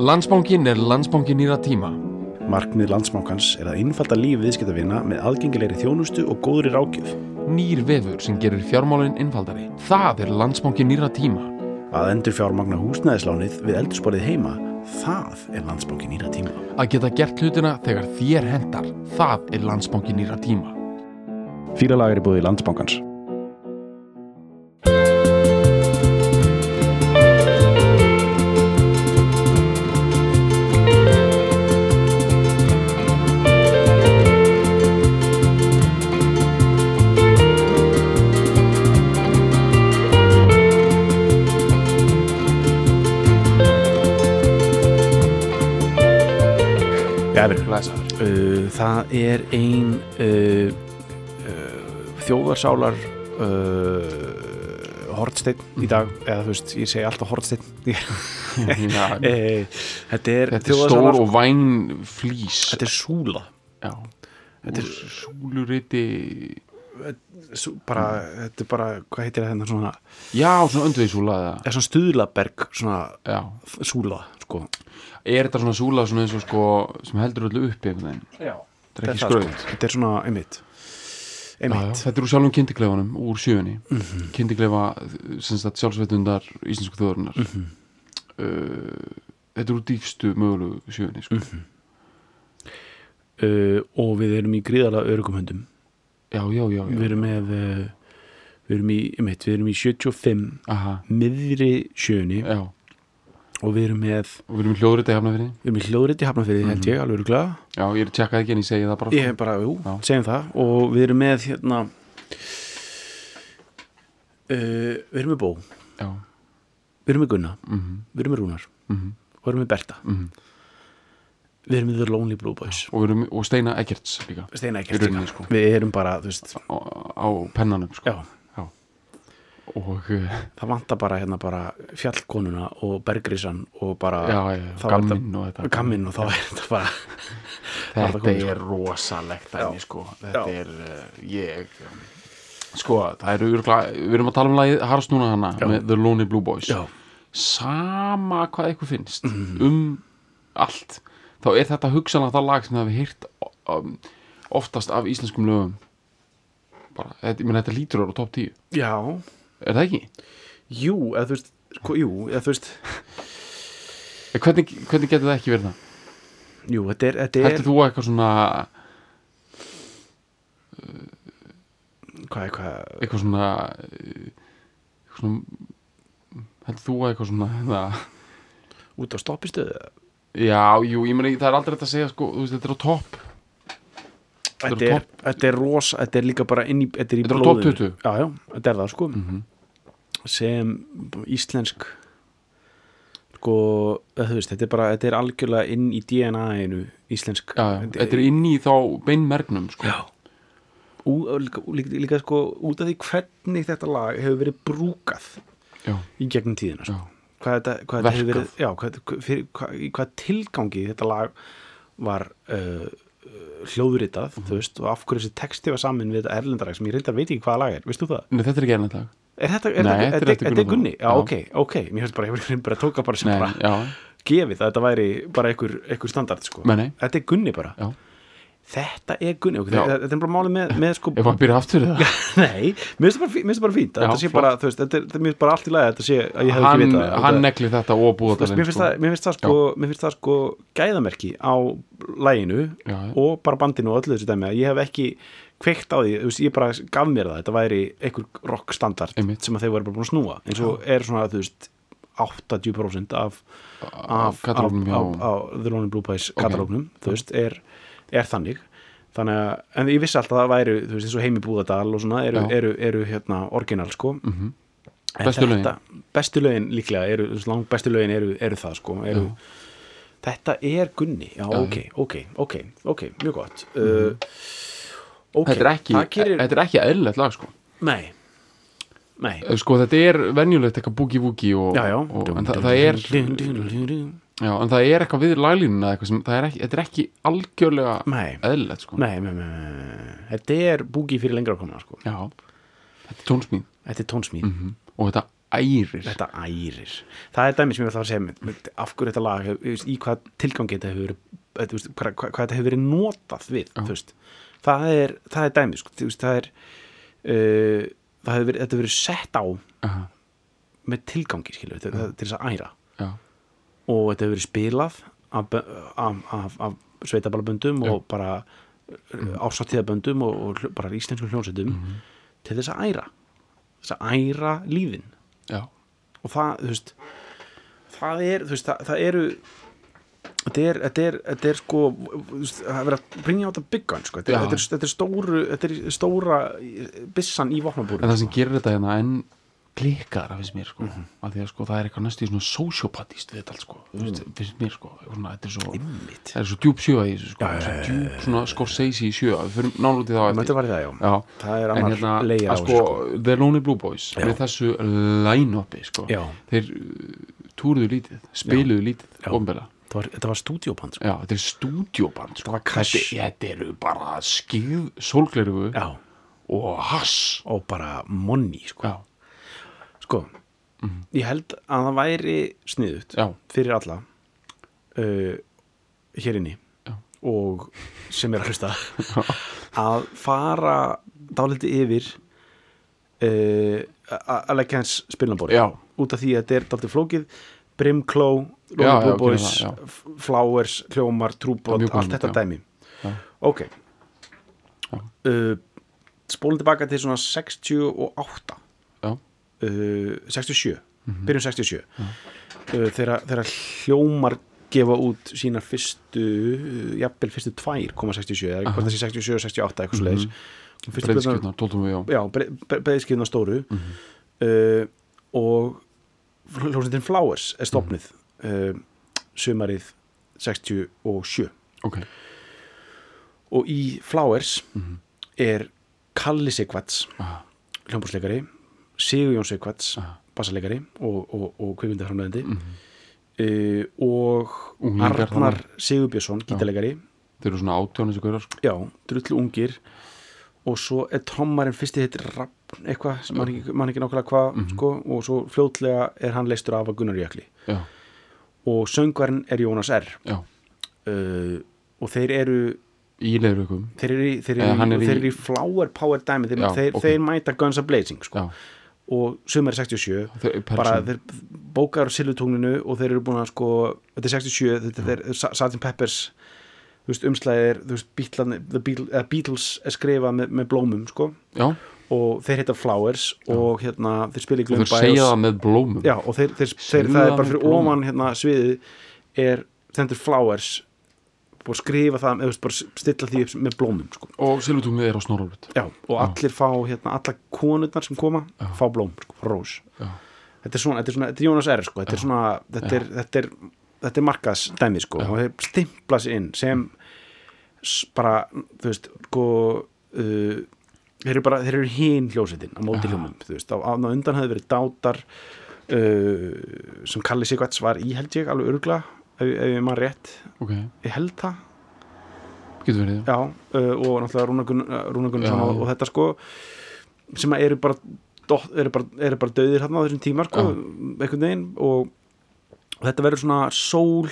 Landsbankin er landsbankin nýra tíma. Markmið landsmákans er að innfalda líf viðskiptavina með aðgengilegri þjónustu og góðri rákjöf. Nýr vefur sem gerir fjármálinn innfaldari. Það er landsbankin nýra tíma. Að endur fjármagna húsnæðislánið við eldursporið heima, það er landsbanki nýra tíma. Að geta gert hlutina þegar þér hendar. Það er landsbankin nýra tíma. Fýralag er í búið landsbankans. Gæfir, það er ein uh, uh, þjóðarsálar uh, hortsteinn í dag eða þú veist, ég segi alltaf hortsteinn uh, þetta er þetta er þjóðarsálar stór og væn flýs. þetta er súla Já. Þetta er súluriti... Sú, bara, þetta er bara, hvað heitir þetta svona Já, svona öndvegisúla eða... er svona stuðlaberg svona Já. súla sko. Er þetta svona súla svona eins og sko sem heldur öllu uppi einhvern veginn? Já, Þetta er ekki skraut. þetta er svona einmitt þetta er úr sjálfum kynntikleifunum úr sjöunni mm. -hmm. kynntikleifa sjálfsveitundar íslensku þjóðarinnar Mhm. uh, þetta er úr dýfstu mögulegu sjöunni sko. Mhm. uh, og við erum í gríðala örugum höndum já, já, já, já. við erum með uh, við erum í, einmitt, við erum í 75 Aha, miðri sjöunni já. Og við erum með og við erum í hljóðriti hefna fyrir við erum í hljóðriti hafnafyrir held ég alveg öruglega já, ég er tjekkað ekki en ég segi það bara ég hef bara, jú, Já. segjum það. Og við erum með hérna uh, við erum með Bó. Já, við erum með Gunna, mhm, við erum með Rúnar. Mhm, og við erum með Berta. Mhm. Við erum með The Lonely Blue Boys. Og, erum, og Steina Eggerts líka. Steina rauninni, líka. sko. við erum bara, þú veist á, á pennanum sko. já, og uh, það vantar bara hérna bara fjallkonuna og bergrisan og bara já, já, gamminn og þetta. Gamminn og þá er þetta bara þetta Var það komið, er rosalegt dæmi sko. þetta Já. er uh, ég sko það eru við erum að tala um lagið Harst núna hana með The Lonely Blue Boys. Já, sama hvað eitthvað finnst Mhm. um allt þá er þetta hugsanlega það lag sem það við hýrt um, oftast af íslenskum lögum. Bara, þetta, ég meina þetta lítur ára á top 10 já er það ekki? jú, eða þú veist sko, jú, eða þú veist Hvernig, hvernig getur það ekki verið það? jú, þetta er, þetta er Heldur þú eitthvað svona hvað, hvað, eitthvað svona eitthvað svona heldur þú eitthvað svona það, út á stoppistöðu já, jú, ég meina það er aldrei þetta að segja sko, þú veist, þetta er á topp þetta er þetta er rosa, þetta er líka bara inn í, þetta er í Þetta er á blóðinu. 20. já, já, þetta er það sko Mhm. sem íslensk sko, þú veist, þetta er bara þetta er algjörlega inn í DNA-inu íslensk já, já, þetta er inn í þá beinmergnum sko. Já. Ú, líka, líka, líka sko út af því hvernig þetta lag hefur verið brúkað já, í gegnum tíðina já, sko. hvað þetta, hvað þetta hefur verið já, hvað, fyrir, hvað, hvað tilgangi þetta lag var uh, hljóðritað Mhm. þú veist, og af hverju þessi texti var saman við þetta erlendaræk sem ég reyndar veit ekki hvaða lag er, veist þú það? Nei, þetta er ekki lag Er þetta, er Nei, þetta, þetta er er Gunni? Já, ok, ok, mér finnst bara, ég verið bara tóka bara sem Nei, bara já, gefið að þetta væri bara einhver, standard sko. Nei. Þetta er Gunni bara já Þetta er Gunni, þetta, þetta er bara málið með, með sko Ef að byrja aftur það Nei, mér finnst það bara, fínt þetta sé bara, þú veist, þetta er, þetta er mér bara allt í lagi að þetta sé, að ég hef ekki vitað hann þetta, negli þetta og þú veist, mér, finnst það, mér finnst það sko. mér finnst það sko gæðamerki á læginu og bara bandinu og öllu þessu dæmi að ég hef ekki kveikt á því, þú veist, ég bara gaf mér það þetta væri einhver rock standard sem að þeir voru bara búin að snúa eins og er svona, þú veist 80% af, af, af, af, The Lonely Blue Ok. katalógnum, þú veist, er, er þannig. Þannig að, en ég vissi alltaf að það væri þú veist, eins og heimi Búðardal og svona eru, Já. eru, eru hérna orginal sko. Mhm. En Bestu þetta- bestu lögin líklega eru, þú veist, lang bestu lögin eru, eru það sko. Eru, þetta er Gunni. Já, Já. Mhm. ok, ok, ok, ok, mjög gott. Uh, ok, þetta er ekki, gerir, þetta er ekki eðlilegt lag sko. Nei. Nei, sko þetta er venjulegt eitthvað boogie-woogie og, já, já. og, en það, það er já, en það er eitthvað við laglínuna eitthvað sem, það er ekki, þetta er ekki algjörlega eðlilegt sko. Nei, nei, nei, nei. þetta er búgi fyrir lengra komna sko. Já, þetta er tónsmíð. Þetta er tónsmíð. Mm og þetta ærir. Þetta ærir. Það er dæmi sem ég ætla að segja af hverju þetta lag, í hvað tilgangi þetta hefur verið, eh, þú veist, hvað, hvað, hvað þetta hefur verið notað við, það er, það er dæmi, sko, það er uh, það hefur verið, þetta hefur verið sett á Aha, með tilgangi, skilur, þetta, þetta, til þess að æra og þetta hefur verið spilað af, af, af, af sveitaballaböndum Já. og bara ásáttíðaböndum og, og hljó- bara íslenskum hljónsettum Mhm. til þess að æra þess að æra lífin já, og það, þú veist það er, þú veist, það, það eru þetta er, þetta er, þetta er sko það er verið að bringja á þetta byggan sko. þetta, er- þetta, er, stóru þetta er stóra bissan í vopnabúri en það sem gerir þetta hérna enn klikkara finnst mér sko. Mhm. af því að sko það er eitthvað næstu í svona sociopatist við þetta allt sko, Mhm. finnst mér sko svona, þetta er svo, það er svo djúb sjö í þessu sko, já, svo djúb svona Scorsese í sjö, við fyrir nánlútið þá var það, já, já, það er annar hérna, leir á sko, sko. The Lonely Blue Boys Já. með þessu line-upi sko, þeir uh, túruðu lítið, spiluðu lítið þetta var, þetta var stúdíóband sko. já, þetta er stúdíóband sko. Þetta, þetta eru bara skið sólglerugu og hass. Og bara money sko. Sko, ég held að það væri sniðut já, fyrir alla uh, hér inni Já. og sem er að hlusta að fara dálítið yfir uh, að leggja hans spilnabóri út af því að þetta er dálítið flókið Brimkló, já, Rolling Boys Flowers, Hljómar, Trúbot allt þetta dæmi. Já. ok. Uh, spólum tilbaka til svona 68 já, uh, 67 Mhm. byrjum 67 uh, þegar, þegar hljómar gefa út sína fyrstu uh, jafnvel fyrstu tvær koma 67 eða hvort það sé 67 og 68 eitthvað Mhm. breyðskjöfnar, tóltum við, já. Beðskifna stóru. Uh, og hljómsveitin Flowers er stopnið uh, sumarið 67 ok, og í Flowers er Kalli Sigvats aha, hljómbúrsleikari Sigur Jón Sigvats Aha. bassaleikari og, og, og kvikmyndaframleðandi uh, og Unglingar Arnar þarna. Sigurbjörnsson gítarleikari. Þeir eru svona átján þessu gaurar sko. já, drullu ungir. Og svo er trommarinn fyrsti heitir Rappn eitthvað sem man ekki, man ekki nákvæmlega hvað sko, og svo fljótlega er hann leistur af að Gunnar Jökli. Já, og söngvarinn er Jónas R. Uh, og þeir eru í leiðurökum þeir eru, í- þeir eru, er í, þeir í- eru í flower power dæmi þeir, Já, þeir, ok. þeir mæta Guns a Blazing sko. já, og sumar 67 þeir, bara þeir bókar á silvutunglinu og þeir eru búin að sko þetta er 67, þetta er Sgt. Peppers þú veist, umslæðir þú veist, Beatles, The Beatles, Beatles er skrifað með, með blómum, sko. Já, og þeir heita Flowers og hérna, þeir spila í og þeir segja það með blómum. Já, og þeir, þeir, þeir, það er bara fyrir blómum. ofan hérna sviðið er stendur Flowers og skrifa það, eða bara stilla því upp með blómum, sko. Og silvutunglið er á snorralvut já, og allir fá, hérna, alla konurnar sem koma fá blóm, sko, rós já, þetta er svona, þetta er svona, þetta er Jónas R sko, þetta er svona, þetta er, þetta er þetta er markaðsdæmi sko og þeir stimpla sig inn sem bara, þú veist, sko uh, þeir eru bara, þeir eru hinn hljósetin á móti hljómum, þú veist, á, á undan hefði verið dátar uh, sem Kalli Sigvarts var í held ég alveg örgla, ef, ef ég maður rétt. Ok, ég held það, getur verið já. Uh, og náttúrulega Rúna Gunn- uh, Rúna Gunnarsson Já, og, já. þetta sko sem eru bara eru bara, eru bara döðir hérna á þessum tíma sko, einhvern veginn. Og, og þetta verður svona sól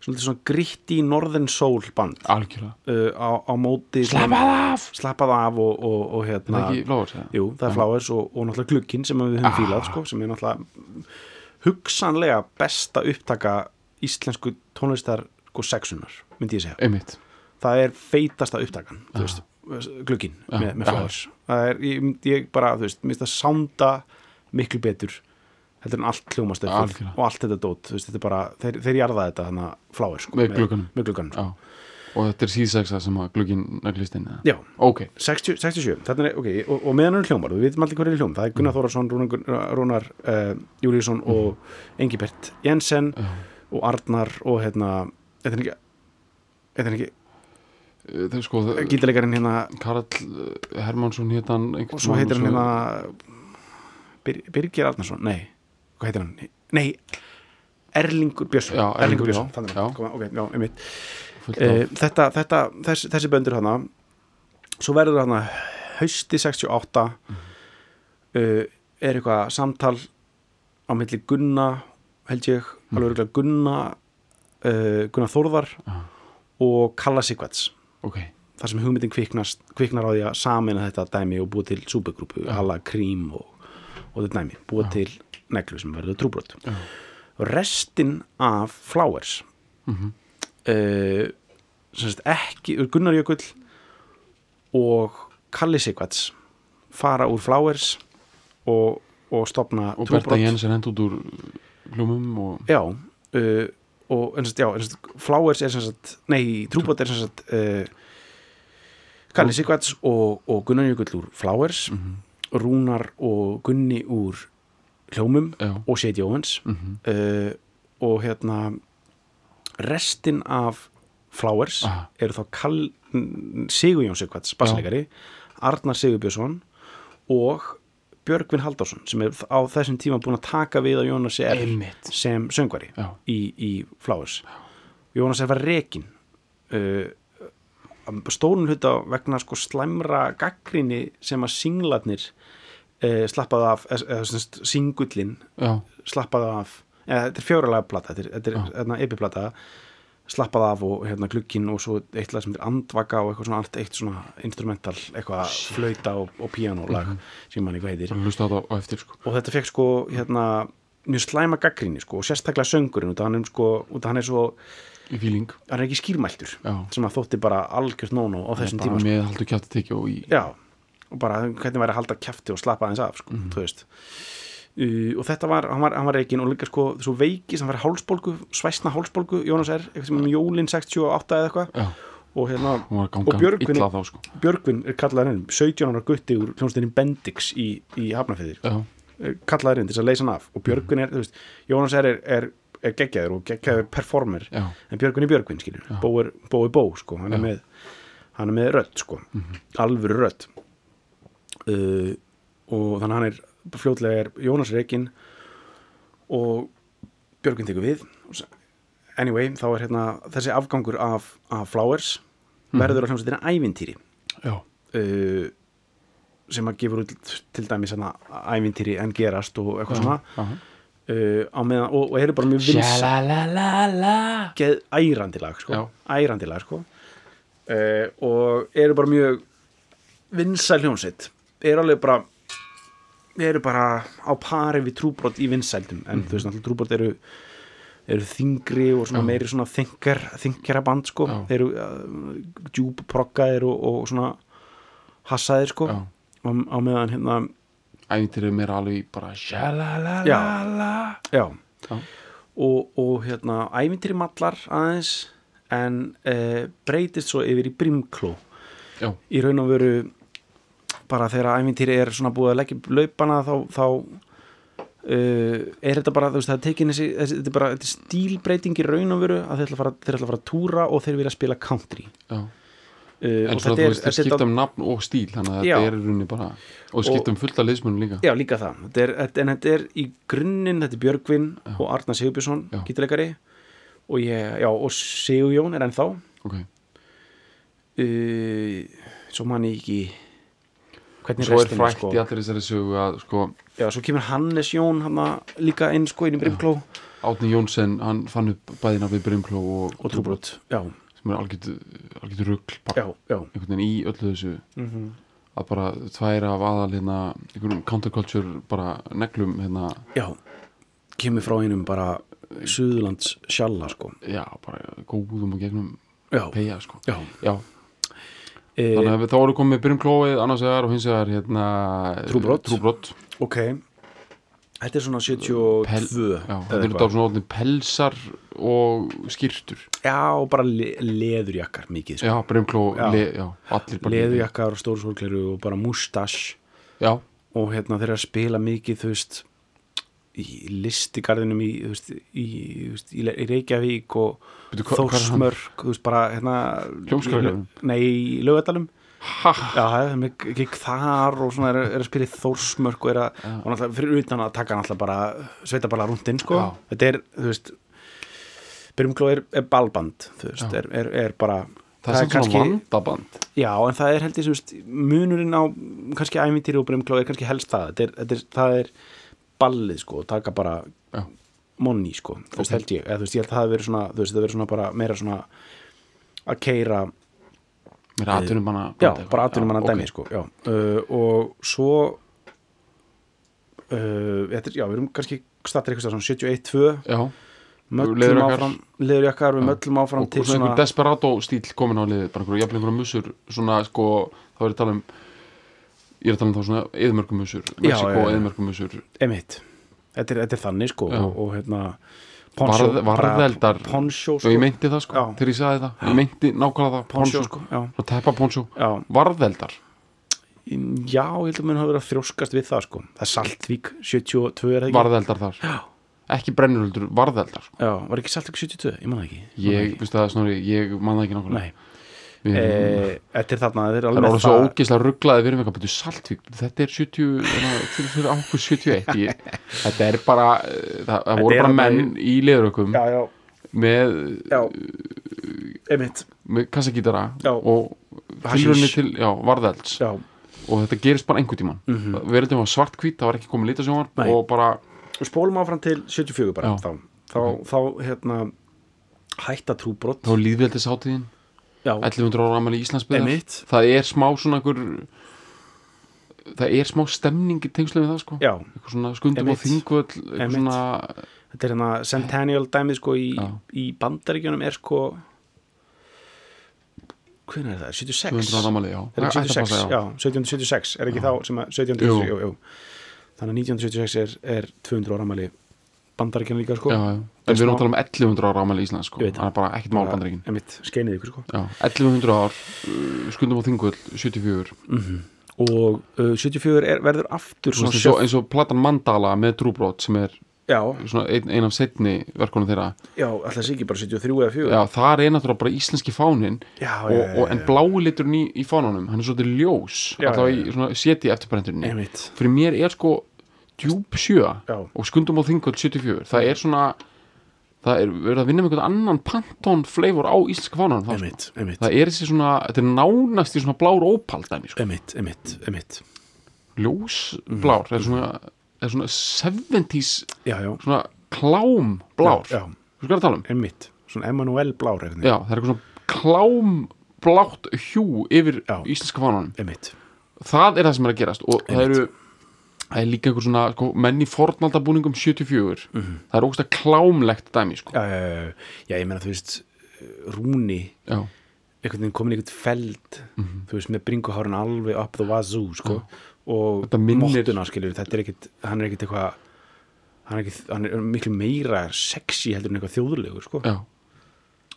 svona, svona gritti norðin sól band algjörlega, uh, á, á móti slappað af! Slappað af og, og, og er hérna það ekki flóður segja? jú, það er flowers og, og náttúrulega glukkin sem við höfum Ah. fílað sko, sem er náttúrulega hugsanlega besta upptaka íslensku tónlistar sko sexunar, myndi ég segja. Einmitt, það er feitasta upptakan glukkin með, með flowers. Er, ég, ég bara, þú veist, minnst að sánda miklu betur heldur en allt Algjörlega. og allt þetta dót, veist, þetta er bara þeir, þeir jarða þetta þannig að flowers sko, Með glugganum. sko. og þetta er síðsegsa sem að glugginn neglist inn já, ok, 60, 67 þetta er, ok, og, og meðan hann er hljómar við veitum allir hver er hljóm, það er Mm. Gunnar Þórðarsson Rúnar, Gunnar- Rúnar uh, Júlíusson og Engibert Jensen já. og Arnar og hérna þetta er ekki þetta er ekki, þeir sko, gítarleikarinn hérna Karl eh, Hermansson hétt hann einhvern og svo heitir hann hérna Bir, Birgir Arnarsson, nei hvað heitir hann, nei Erlingur Björnsson, Erlingur, Björnsson þannig, já. Koma, ok, já, einmitt fullt e, þetta, þetta, þess, þessi böndur hana svo verður hana hausti 68 Mhm. uh, er eitthvað samtal á milli Gunna held ég, alveg örgulega Gunna uh, Gunna Þórðar Já. og Kalla Sigvats ok, þar sem hugmyndin kviknast, kviknar á því að samina þetta dæmi og búa til súpegrúpu alla krím og, og þetta dæmi. Búa til neglu sem verður trúbrot. Já. og restin af Flowers. Mhm. uh, sem sagt ekki Gunnar Jökull og Kalli Sigvats fara úr Flowers og, og stopna og Berta Jens er hend út úr hljómum og já uh, og en sagt, já, en sagt, Flowers er sem sagt nei, Trúbot er sem sagt uh, Kalli Sigvats og, og Gunnar Jökull úr Flowers Mhm. Rúnar og Gunni úr hljómum já, og Shady Owens mhm, uh, og hérna restin af Flowers Aha. eru þá Kall, Sigurjón Sigvats bassleikari, Arnar Sigurbjörnsson og Björgvin Halldórsson sem er á þessum tíma búin að taka við að Jónas er einmitt. sem söngvari já, í, í Flowers Jónas er var rekin uh, stórun hluta vegna sko slæmra gaggrinni sem að singlarnir uh, slappaði af eða, singullin já, slappaði af. Eða, þetta er fjóralega plata, þetta er, er epiplata slappaði af og hérna glukkin og svo eitt lag sem er andvaka og eitthvað svona allt eitt svona instrumental, eitthvað flauta og, og píanólag Mhm. sem mann eitthvað heitir bara sko og þetta fekk sko hérna mjög slæma gaggrinni sko og sérstaklega söngurinn út af hann er sko, út af hann er svo í fíling, hann er ekki skýrmæltur já sem að þótti bara algjört nóno á þessum bara tíma sko. með haldur kjátt tekja og í já, og bara hvernig væri að halda kjafti og slappa aðeins af sko, Mhm. þú veist uh, og þetta var, hann var, var reikin og líka sko svo veikist, hann var hálsbólgu, svæsna hálsbólgu Jónas er, eitthvað sem um jólin 68 eða eitthvað. Og hérna Og Björgvin- þá sko. Björgvin er kallaður inn 17 ára gutti úr hljónstinni Bendix í, í Hafnafjörðir já, kallaður inn til þess að leysa hann af. Og Björgvin er, þú veist, Jónas er, er, er geggjaður og geggjaður performer já, en Björgvin er Björgvin, skilur Já. Bó er Bó, er sko, hann er Já. með hann er með rödd, sko. Alvöru rödd. Uh, og þannig hann er fljótlega er Jónas Rekin og Björgvin tekur við. Anyway, þá er hérna þessi afgangur af, af Flowers verður á hljómsveitina ævintýri. Uh, sem að gefur út til dæmis hérna ævintýri en gerast og eitthvað svona. uh, á meðan, og, og eru bara mjög vins geð ærandi lag sko, Já. ærandi lag sko. Uh, og eru bara mjög vinsæl hljómsveit. Eru alveg bara eru bara á pari við trúbrot í vinsældum en þú veist náttúrulega trúbrot eru eru þingri og svona meiri svona þingar, þingera band sko. Já. þeir eru uh, djúbproggaðir og, og svona hassaðir sko. Á, á meðan hérna ævintir er mér alveg bara sha-la-la-la-la já, Já. og, og hérna ævintýri mallar aðeins en uh, breytist svo yfir í brimkló. Já, í raun og veru bara þegar ævintýri er svona búið að leggja upp laupana þá, þá uh, er þetta bara, þú veist, það er tekin þessi, þessi þetta er bara þetta er stílbreyting í raun og veru að þeir ætla að fara, ætla að fara að túra og þeir vilja spila country. Já. Uh, en svo þetta þú veist, þeir skipta um nafn og stíl þannig að Já. þetta er í rauninni bara og skipta um fullta liðsmunum líka. Já, líka það, þetta er, þetta, en þetta er í grunninn, þetta er Björgvin og Arnar Sigurbjörnsson, Já. gítarleikari. Og ég, já, og Siguljón er ennþá. Ok, uh, svo man ég ekki hvernig svo er restin frækt sko. í allir þessari sögu að sko já, svo kemur Hannes Jón hann líka inn sko inn í Brimkló. Átni Jónsson, hann fann upp bæðina við Brimkló og, og Trúbrot sem er bara já einhvern veginn í öllu þessu. Mm að bara tvær af aðal hérna einhverjum counterculture bara neglum hérna. Já, kemur frá einum bara Suðurlands sjalla sko. Já, bara góðum og gegnum já, peja sko. Já. Já, þannig að við- þá við komið Brimklóið annars vegar og hins vegar hérna Trúbrot. Trúbrot. Ok. Þetta er svona 72 Pel- já, þetta eru þá svona pelsar og skýrtur já, og bara le leðurjakkar mikið sko. já, Brimkló, le, já, allir bara leðurjakkar. Og stóru sólkleru og bara mustache. Já, og hérna þeir eru að spila mikið þú veist í listigarðinum í, veist, í, veist, í, Reykjavík og er? Þórsmörk bara hérna nei, í það er með gikk þar og svona er, er að spila í Þórsmörk og er að, og náttúrulega fyrir utan að taka náttúrulega bara sveita bara rúndinn sko. Já. þetta er, þú veist Byrjumkló er, er balband þú veist, er, er, er bara það er samt svona vandaband. Já, en það er held ég, þú veist, munurinn á kannski æmintýri og bremkló er kannski helst það. Þetta er, þetta er, það er ballið sko og taka bara Já. monni sko, þú veist Ok. held ég. Eða þú veist ég held að það verið svona, þú veist það verið svona bara meira svona að keira Mér er aðtunum bara já, bara aðtunum manna ok. dæmi sko, uh, og svo uh, þetta er, já, við erum kannski startir eitthvað svona 71-2 Já, möllum áfram, leðurjakkar við möllum áfram og svona einhver desperado stíl komin á liðið, bara einhver jafnvel einhverja musur svona sko, þá er ég að tala um ég er að tala um þá svona eðmörgum musur Mexiko já, já. eðmörgum musur emitt, þetta er, þetta er þannig sko Já. og, hérna Varð- varðeldar. poncho og sko, ég meinti það sko, Já. þegar ég sagði það ég meinti nákvæmlega það, poncho poncho, sko, já, svona teppa poncho varðeldar, Já, ég held að mér hafa verið að þrjóskast við það sko. Það er Saltvík 72 er það ekki? varðeldar þar Já. ekki brennuröldur, varðeldar sko. Já, var ekki Saltvík 72? Ég man það ekki. Ég, ekki. veistu það snori, ég man það ekki nákvæmlega Nei, þetta er þarna, þetta er Það alveg er orðið svo ógeðslega rugglaði við erum eitthvað betur Saltvík, þetta er 70 til fyrir ákveð 71 ég, þetta er bara, eh, það, það voru bara menn í leðurökum með, emitt, með kassagítara og tilrunni til já, varðelds. Já, og þetta gerist bara einhvern tíman mm. -hmm. verðum var svartkvít, það var ekki komið litasjónvar Nei. og bara, og spólum áfram til 74 bara, þá, þá, þá, hérna, hætta trúbrott, þá var líðveldisháttíðin já, 1100 ára amal í Íslandsbyðar það er smá svona einhver það er smá stemning í tengslu við það sko. Já, eitthvað svona skundum á þingvöll eitthvað svona þetta er hérna Centennial dæmið sko í, Já. í bandaríkjunum er sko, hvernig er það, 76? 200 ára amali, já. Er ekki Það ætti að 76, passa, já, 1776 er ekki þá sem að 1776, jú, jú. þannig að 1976 er, er 200 ára amali bandaríkjana líka sko. Já, já. En við erum að tala um 1100 ára ámæli í Íslands sko. Það er bara ekkert mál bandaríkin. emitt, skeinið ykkur sko. Já, 1100 ár, uh, skundum á þingvöll 74 og uh, 74 er, verður aftur svona eins, og, eins og platan Mandala með Trúbrot sem er ein, ein af setni verkunum þeirra. Já, alltaf sé ekki bara 73 eða 4 Já, þar er náttúrulega bara íslenski fánin og, og, en blái liturinn í, í fánunum hann er svolítið ljós. Alltaf í seti eftirbrendurinn emitt fyrir mér er sko djúb sjö Já. og skundum á þingvöll 74 það er svona það er verið að vinna með einhvern annan pantón flavor á íslenska fánunum þá, sko. emitt, emitt, það er þessi svona, þetta er nánast í svona blár ópal dæmi, sko. emitt, emitt, emitt ljós blár það er svona, það er svona 70s já, já, svona klám blár já, þú skal að tala um? Emitt svona Emanuel blár já, það er eitthvað svona klám blátt hjú yfir íslenska fánunum emitt, það er það sem er að gerast og það eru það er líka einhver svona sko, menn í fornaldabúningum 74 það er ógst að klámlegt dæmi sko. já, já, já, já, ég meina þú veist Rúni, já, einhvern veginn komin í einhvern feld þú veist, með bringuhárin alveg up the wazoo, sko og minnir- mottuna, skilur, þetta er ekkit hann er ekkit eitthvað hann er, ekkit, hann er miklu meira sexy heldur en eitthvað þjóðlegur, sko. Já.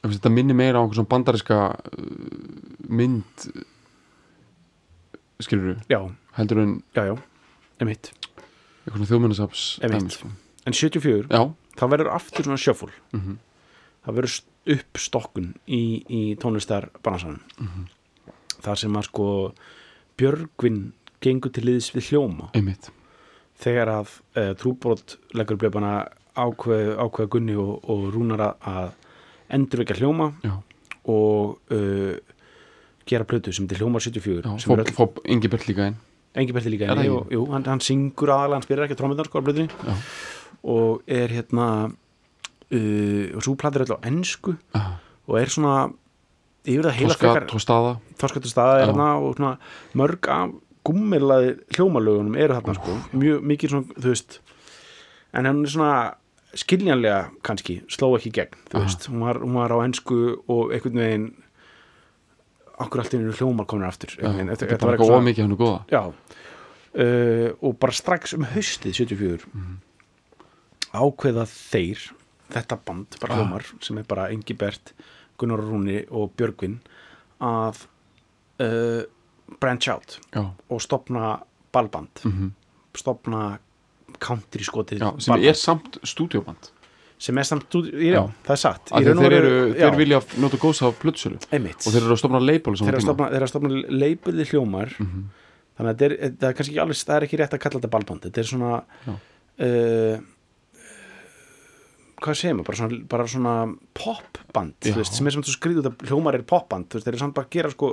Þetta minni meira á einhver svona bandariska uh, mynd skilur já, heldur en já, já, eitthvað þjóðmennasaps sko. en 74, já, þá verður aftur svona shuffle. Mhm. það verður st- uppstokkun í, í tónlistar bransanum Mhm. þar sem að sko Björgvin gengur til liðs við hljóma. Einmitt. Þegar að uh, trúbrot leggur blöfana ákveð, ákveða Gunni og, og Rúnar að- endurvekja hljóma já, og uh, gera plötu sem til hljómar 74 já sem fó, er öll, fó Ingi Bert líka einn engi berti líka Er og, jú, hann, hann syngur aðalega, hann spyrir ekki trómyndar sko á plötunni já, og er hérna uh, og svo platir öll á ensku ah, og er svona yfir það heila frekar þorskættu staða er hérna og svona mörg af gummilaði hljómalögunum eru þarna sko. Mjög mikið svona, þú veist en hann er svona skiljanlega kannski, sló ekki gegn þú Aha. veist, hún var, hún var á ensku og einhvern veginn okkur allt inn hljómar komin aftur. Já, veginn. þetta þetta var eitthvað eitthvað ómikið hennu góða. Já. Uh, og bara strax um haustið 74 ákveða þeir þetta band, bara Ah. hljómar sem er bara Ingi Bert, Gunnar Rúni og Björgvin að uh, branch out já, og stopna ballband. Mm stopna country skotið sem ballband. er samt stúdíoband sem er samt, já, já, Já. það er satt. Í þeir, eru, þeir vilja nota góðs plötsölu einmitt. og þeir eru að stofna label þeir eru að stopna, þeir eru að stopna leipurði hljómar. Mhm. þannig að er, þetta er kannski ekki alveg það er ekki rétt að kalla þetta ballband. Þetta er svona uh, hvað segir maður? Bara svona, bara svona popband þú veist, sem er þú skrýður þetta hljómar er popband þú veist, þeir eru samt bara að gera sko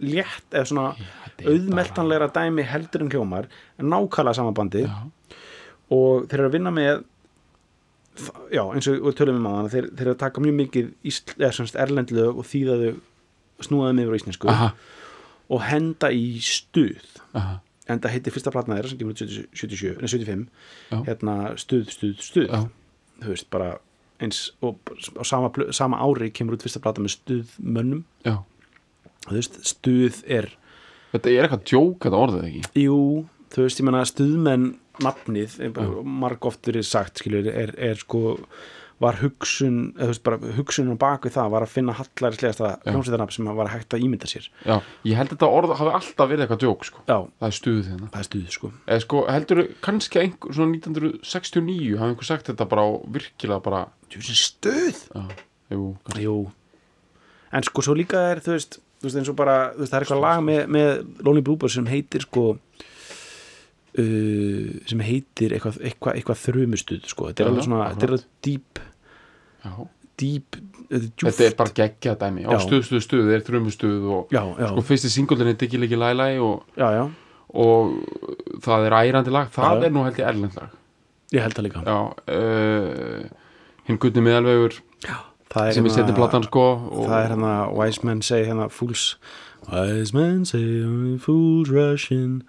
létt eða svona þetta auðmeltanlegra dæmi heldur en hljómar en nákvæmlega sama bandi. Já, og þeir eru að vinna með já, eins og við tölum um á þeir, þeir taka mjög mikið ísl, eða erlendlög og þýða þau snúaði með yfir íslensku aha, og henda í stuð. Aha, en það heitir fyrsta platna þeirra sem kemur út 70 77, nei 75 Já. hérna stuð, stuð, stuð. Já, þú veist, bara eins og á sama, sama ári kemur út fyrsta plata með stuðmönnum. Þú veist, stuð er Þetta er eitthvað djók þetta orðið ekki? Jú, þú veist, ég menna stuðmenn nafnið, marg oft verið sagt skilur, er, er sko var hugsun, eða þú veist, bara hugsunin á baku það var að finna hallarislegasta hljómsveitarnafn sem var hægt að ímynda sér. Já, ég held þetta orð hafi alltaf verið eitthvað djók sko. já, Það er stuð hérna. Það er stuð sko. Eða sko, heldur kannski einhver, svona 1969 hafi einhver sagt þetta bara á virkilega bara Djú, stuð! Já, jú, Jú. En sko svo líka er þú veist, þú veist eins og bara þú veist, það er eitthvað lag með, með Lonely Bluebird sem heitir sko uh, sem heitir eitthvað, eitthvað, eitthvað þrumustuð sko, þetta er alveg svona þetta er alveg Já, deep þetta er bara geggjað dæmi. Já. stuð, stuð, stuð, er þrumustuð og já, já, sko fyrsti singullin er Diggi Liki Lælæ og, já, já, og það er ærandi lag, það Já, er nú held ég erlend lag. Ég held það líka. Já, uh, hinn gutni miðalvegur það er sem er setið platan sko og, það er hérna Wise Men say hérna Fools. Wise Men say only fools rush in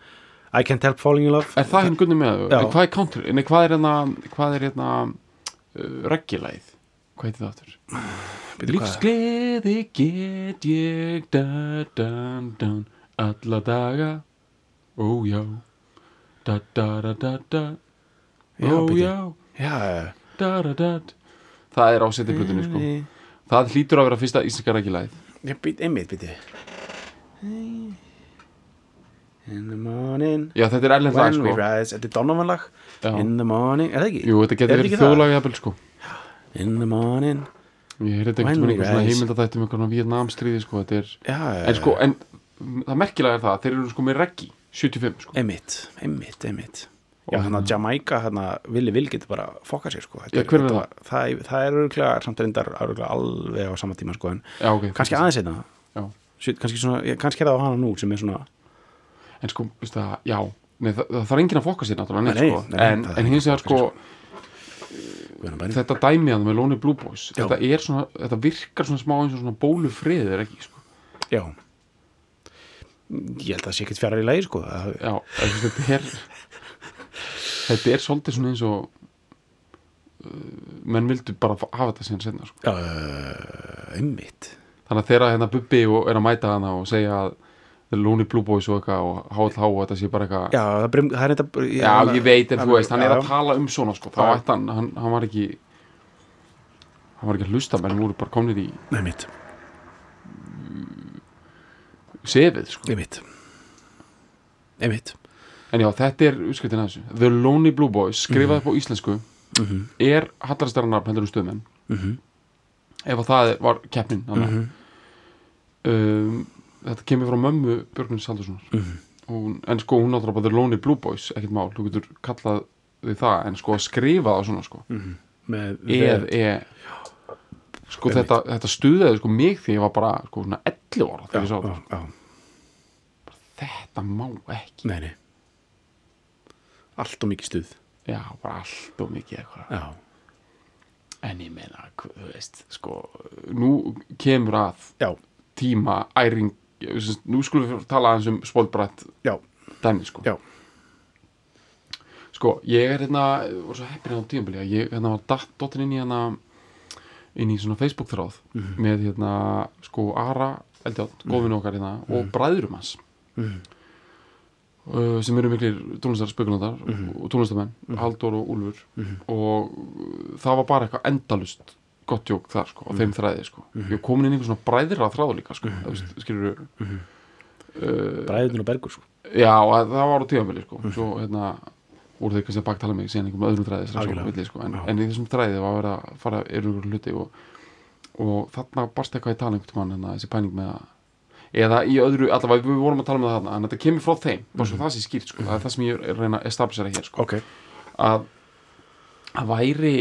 I can't help falling in love Er það hinn gutni miðalvegur? Já. En hvað er country? Nei, hvað er hérna hvað er hérna uh, reggilæð? Hvað heitir það hvað? Lífsgleði get ég da, da, da, alla daga ó já da, da, da, da, da Já, ó bíddu. já já, já, da, da, da það er á setið plötunni sko það hlýtur að vera fyrsta íslenska reggilæð einmitt býti In the morning. Já þetta er erlend lag When we sko. Þetta er Donovan lag Já. In the morning, er það ekki? jú þetta Er getur verið þjóðlag jafnvel sko. In the morning. Ég heyrði þetta When einhvern we veginn svona rise. heimildadætti um einhvern Vietnamstríði sko þetta er Já, en sko en það merkilega er það að þeir eru sko með reggi 75 sko. Einmitt, einmitt, einmitt. Já, hann að Jamaica, hann að Willi Will getur bara fokkað sér, sko. Þetta Já, hver er þetta það? Það, er örgulega, samt reyndar örgulega alveg á sama tíma, sko En já ok kannski aðeins einna já. Kannski, svona, ég- kannski er það á hana nú sem er svona en sko, veist það, já nei, það, það þarf enginn að fokka sér náttúrulega Nei, sko. nei, en, en hins vegar sko þetta dæmið með Lonely Blue Boys þetta svona, þetta virkar svona smá eins og svona bólufriðir ekki, sko? Já. Ég held að það sé ekkert fjarar í lagi, sko. Já, þetta er þetta er svolítið svona eins og uh, menn vildu bara hafa þetta síðan senna, sko. Uh, einmitt. Þannig að þeirra hérna Bubbi og er að mæta hana og segja að The Lonely Blue Boys og eitthvað og HLH og þetta sé bara eitthvað Já, brim, það er þetta Já, ég veit, en þú veist, hann er að tala um svona sko, þá ætti hann, hann, hann var ekki hann var ekki að hlusta menn voru bara komnir í Einmitt, sefið sko. einmitt. Einmitt. En já, þetta er útskiptin að þessu. The Lonely Blue Boys, skrifað upp á íslensku Mhm. er hallarastara nafn heldur um stöðmenn Mhm. ef að það var keppnin mm um, þetta kemur frá mömmu Björgvins Saldurssonar Mhm. hún, en sko hún náttúrulega bara The Lonely Blue Boys ekkert mál, þú getur kallað því það en sko að skrifa það svona sko. Með eð, e sko þetta, þetta stuðaði sko mig því ég var bara sko svona 11 ára þegar ég sá já, þetta já, þetta má ekki. Nei, nei. Allt og mikið stuð. Já, bara allt og mikið eitthvað. Já, en ég meina, þú veist sko, nú kemur að já, tíma æring sagt, nú skulum við tala aðeins um spólbrætt já, dæmi sko. Já. Sko, ég er hérna, var svo heppin á tímabili að ég hérna var datt dottin inn í hérna inn í svona Facebook þráð með hérna, sko, Ara Eldjátt, mm góðvinn okkar hérna og bræðurum hans. Uh, sem eru miklir tónlistar spekulandar og tónlistamenn, Halldór og Úlfur. Og uh, það var bara eitthvað endalust gott jók þar sko, á þeim þræði sko. Ég er komin inn í einhver svona bræðira þráðu líka sko, skilur Bræðunir og bergur sko. Já, að það var á tíðanbili sko. svo hérna voru þeir kannski að baktala mig síðan einhverjum öðrum þræði milli, sko. en, en í þessum þræði var verið að fara ykkur hluti og, og þarna barst eitthvað í tala einhvern mann hérna, þessi pæning með að eða í öðru, allavega við vorum að tala með það þarna en þetta kemur frá þeim, bara svo það sé skýrt sko. það er það sem ég að reyna að establishera hér sko. Að að væri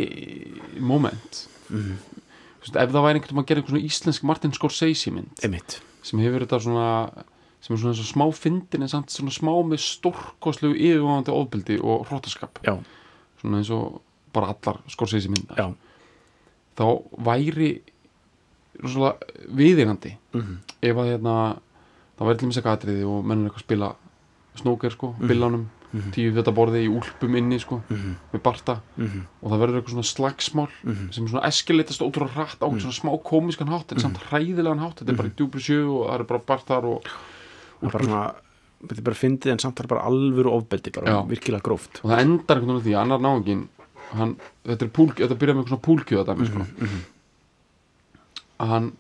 moment Mhm. Þú veist, ef það væri einhvern veginn að gera einhvern svona íslensk Martin Scorsese mynd Einmitt. sem hefur þetta svona sem er svona og smá fyndin en samt svona smá með stórkostlegu yfirvofandi ofbeldi og hróttaskap Já, svona eins og bara allar Scorsese myndar. Já, þá væri rosalega viðingandi mhm, ef að hérna það væri til mér sekka atriði og mennur eitthvað að spila snóker sko, billanum mhm, tíu fjöta borði í úlpum inni sko mhm, með barta. Mhm, og það verður eitthvað svona slagsmál mhm. sem svona eskileitast ótrúlega hratt á mm. svona smá komiskan hátt en samt hræðilegan hátt. Þetta er bara í djúpri sjö og það eru bara bartar og, það er bara svona þetta er bara fyndið en samt er bara alvöru ofbeldi bara virkilega gróft. Og það endar einhvern veginn því að annar náungin hann, þetta er þetta byrjar með svona púlkjöða dæmi sko. Mhm, hann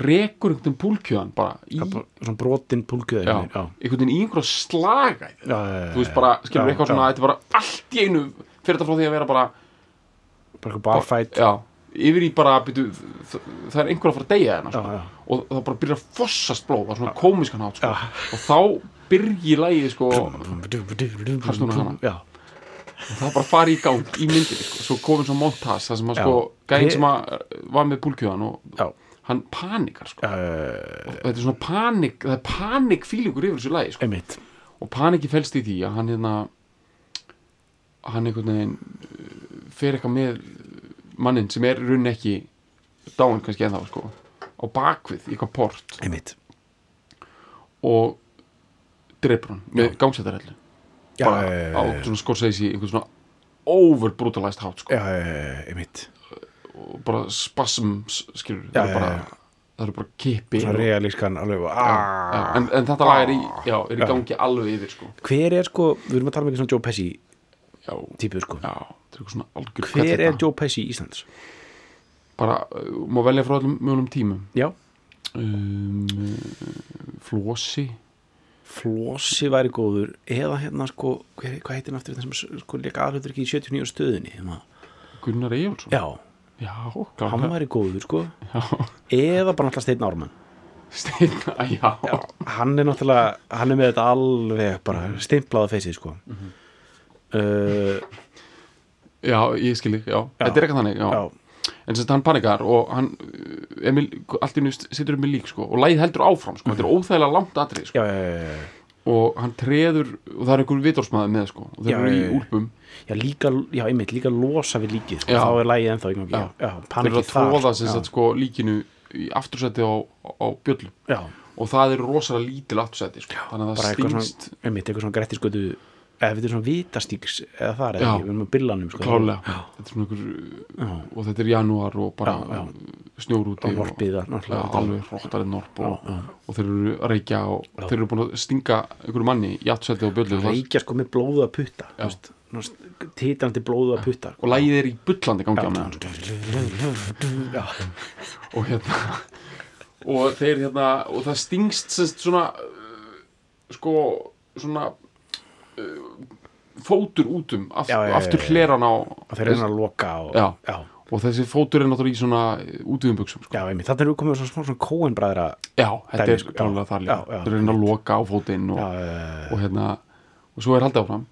rekur einhvern púlkjöðan bara í, svona brotin púlkjöð já, já, einhvern veginn í einhverja slaga þú veist bara, skilur eitthvað svona þetta er bara allt í einu fyrir þetta frá því að vera bara bara eitthvað barfætt yfir í bara byrju, það, er einhver að fara að deyja já, sko. og það bara byrjar að fossast blóð er svona komiskan hátt sko. Og þá byrji lægið sko, og Harst hún hana? já, það bara fari í gang í myndinni sko. svo komin svo montas það sem að sko, gæðin sem að var með púlkjöðan og já, hann panikar sko. og þetta er svona panik það er panik fílingur yfir þessu lægi sko. og paniki felst í því að hann hérna hann einhvern veginn uh, fer eitthvað með mannin sem er í rauninni ekki dáin kannski ennþá sko á bakvið í eitthvað port. Einmitt. Og dreipur hann með gangsættarellu já, bara já, á svona skorseysi einhvern svona overbrutalized hátt sko. Einmitt og bara spasm skilur það eru bara það eru bara kipi realískan alveg ah. en, en þetta lag er í, já, er í gangi alveg yfir sko. Hver er sko, við erum að tala ekki svona Joe Pesci típu sko. Já, er algjör hver er hvelleta. Joe Pesci í Íslands? bara, uh, má velja frá öllum mjögum tímum. Já, um, Flossi Flossi væri góður eða hérna sko, hver, hvað heitir hann aftur þetta sem sko leika aðhlutur ekki í 79 stöðinni hérna. Gunnar Eyjálsson já, já, hann væri góður sko. Já, eða bara náttúrulega Steinn Ármann. Steina, já, já, hann er náttúrulega hann er með þetta alveg bara stimplað á feysið sko. Mhm. uh, já, ég skilji, já. Þetta er eitthvað þannig, en sem sagt hann panikar og hann, Emil, allt í nú situr um með lík, sko, og lægið heldur áfram, sko, þetta er óþægilega langt atrið, sko, já, já, já, já. Og hann treður, og það er einhver vitorsmaður með, sko, og þeir Já, eru í úlpum, já, líka, já, einmitt, líka losa við líkið sko, þá er lægið ennþá Já. já, þeir eru að tróða, sagt, sko, líkinu í aftursæti á, á bjöllu, já, og það eru rosalega lítil aftursæti, sko, þannig að það svona, einmitt, eitthvað svona grettisgötu eða þetta er svona vitastíks eða það er ekki, við erum að billanum sko, klárlega, þetta er svona já, og þetta er janúar og bara Já, já. snjór úti og norpið Já, náttúrulega alveg hróttarinn norp og, og þeir eru að reykja og Já. þeir eru búin að stinga einhverju manni í aftsæti og bjöllu og, reykja sko með blóðu að putta blóðu að putta og lægið er í bullandi gangi á meðan. Og hérna og þeir hérna og það stingst svona uh, sko svona fótur út um aft, Já, já, já, aftur hleran á og þeir eru að loka og, og þessi fótur er náttúrulega í svona útíðum buksum sko. já, einmitt, þannig erum við komið svona svona kóenbræðra já, þetta Dæmi, er sko. klálega þar líka. Þeir eru að loka á fótinn og, og hérna og svo er haldið áfram.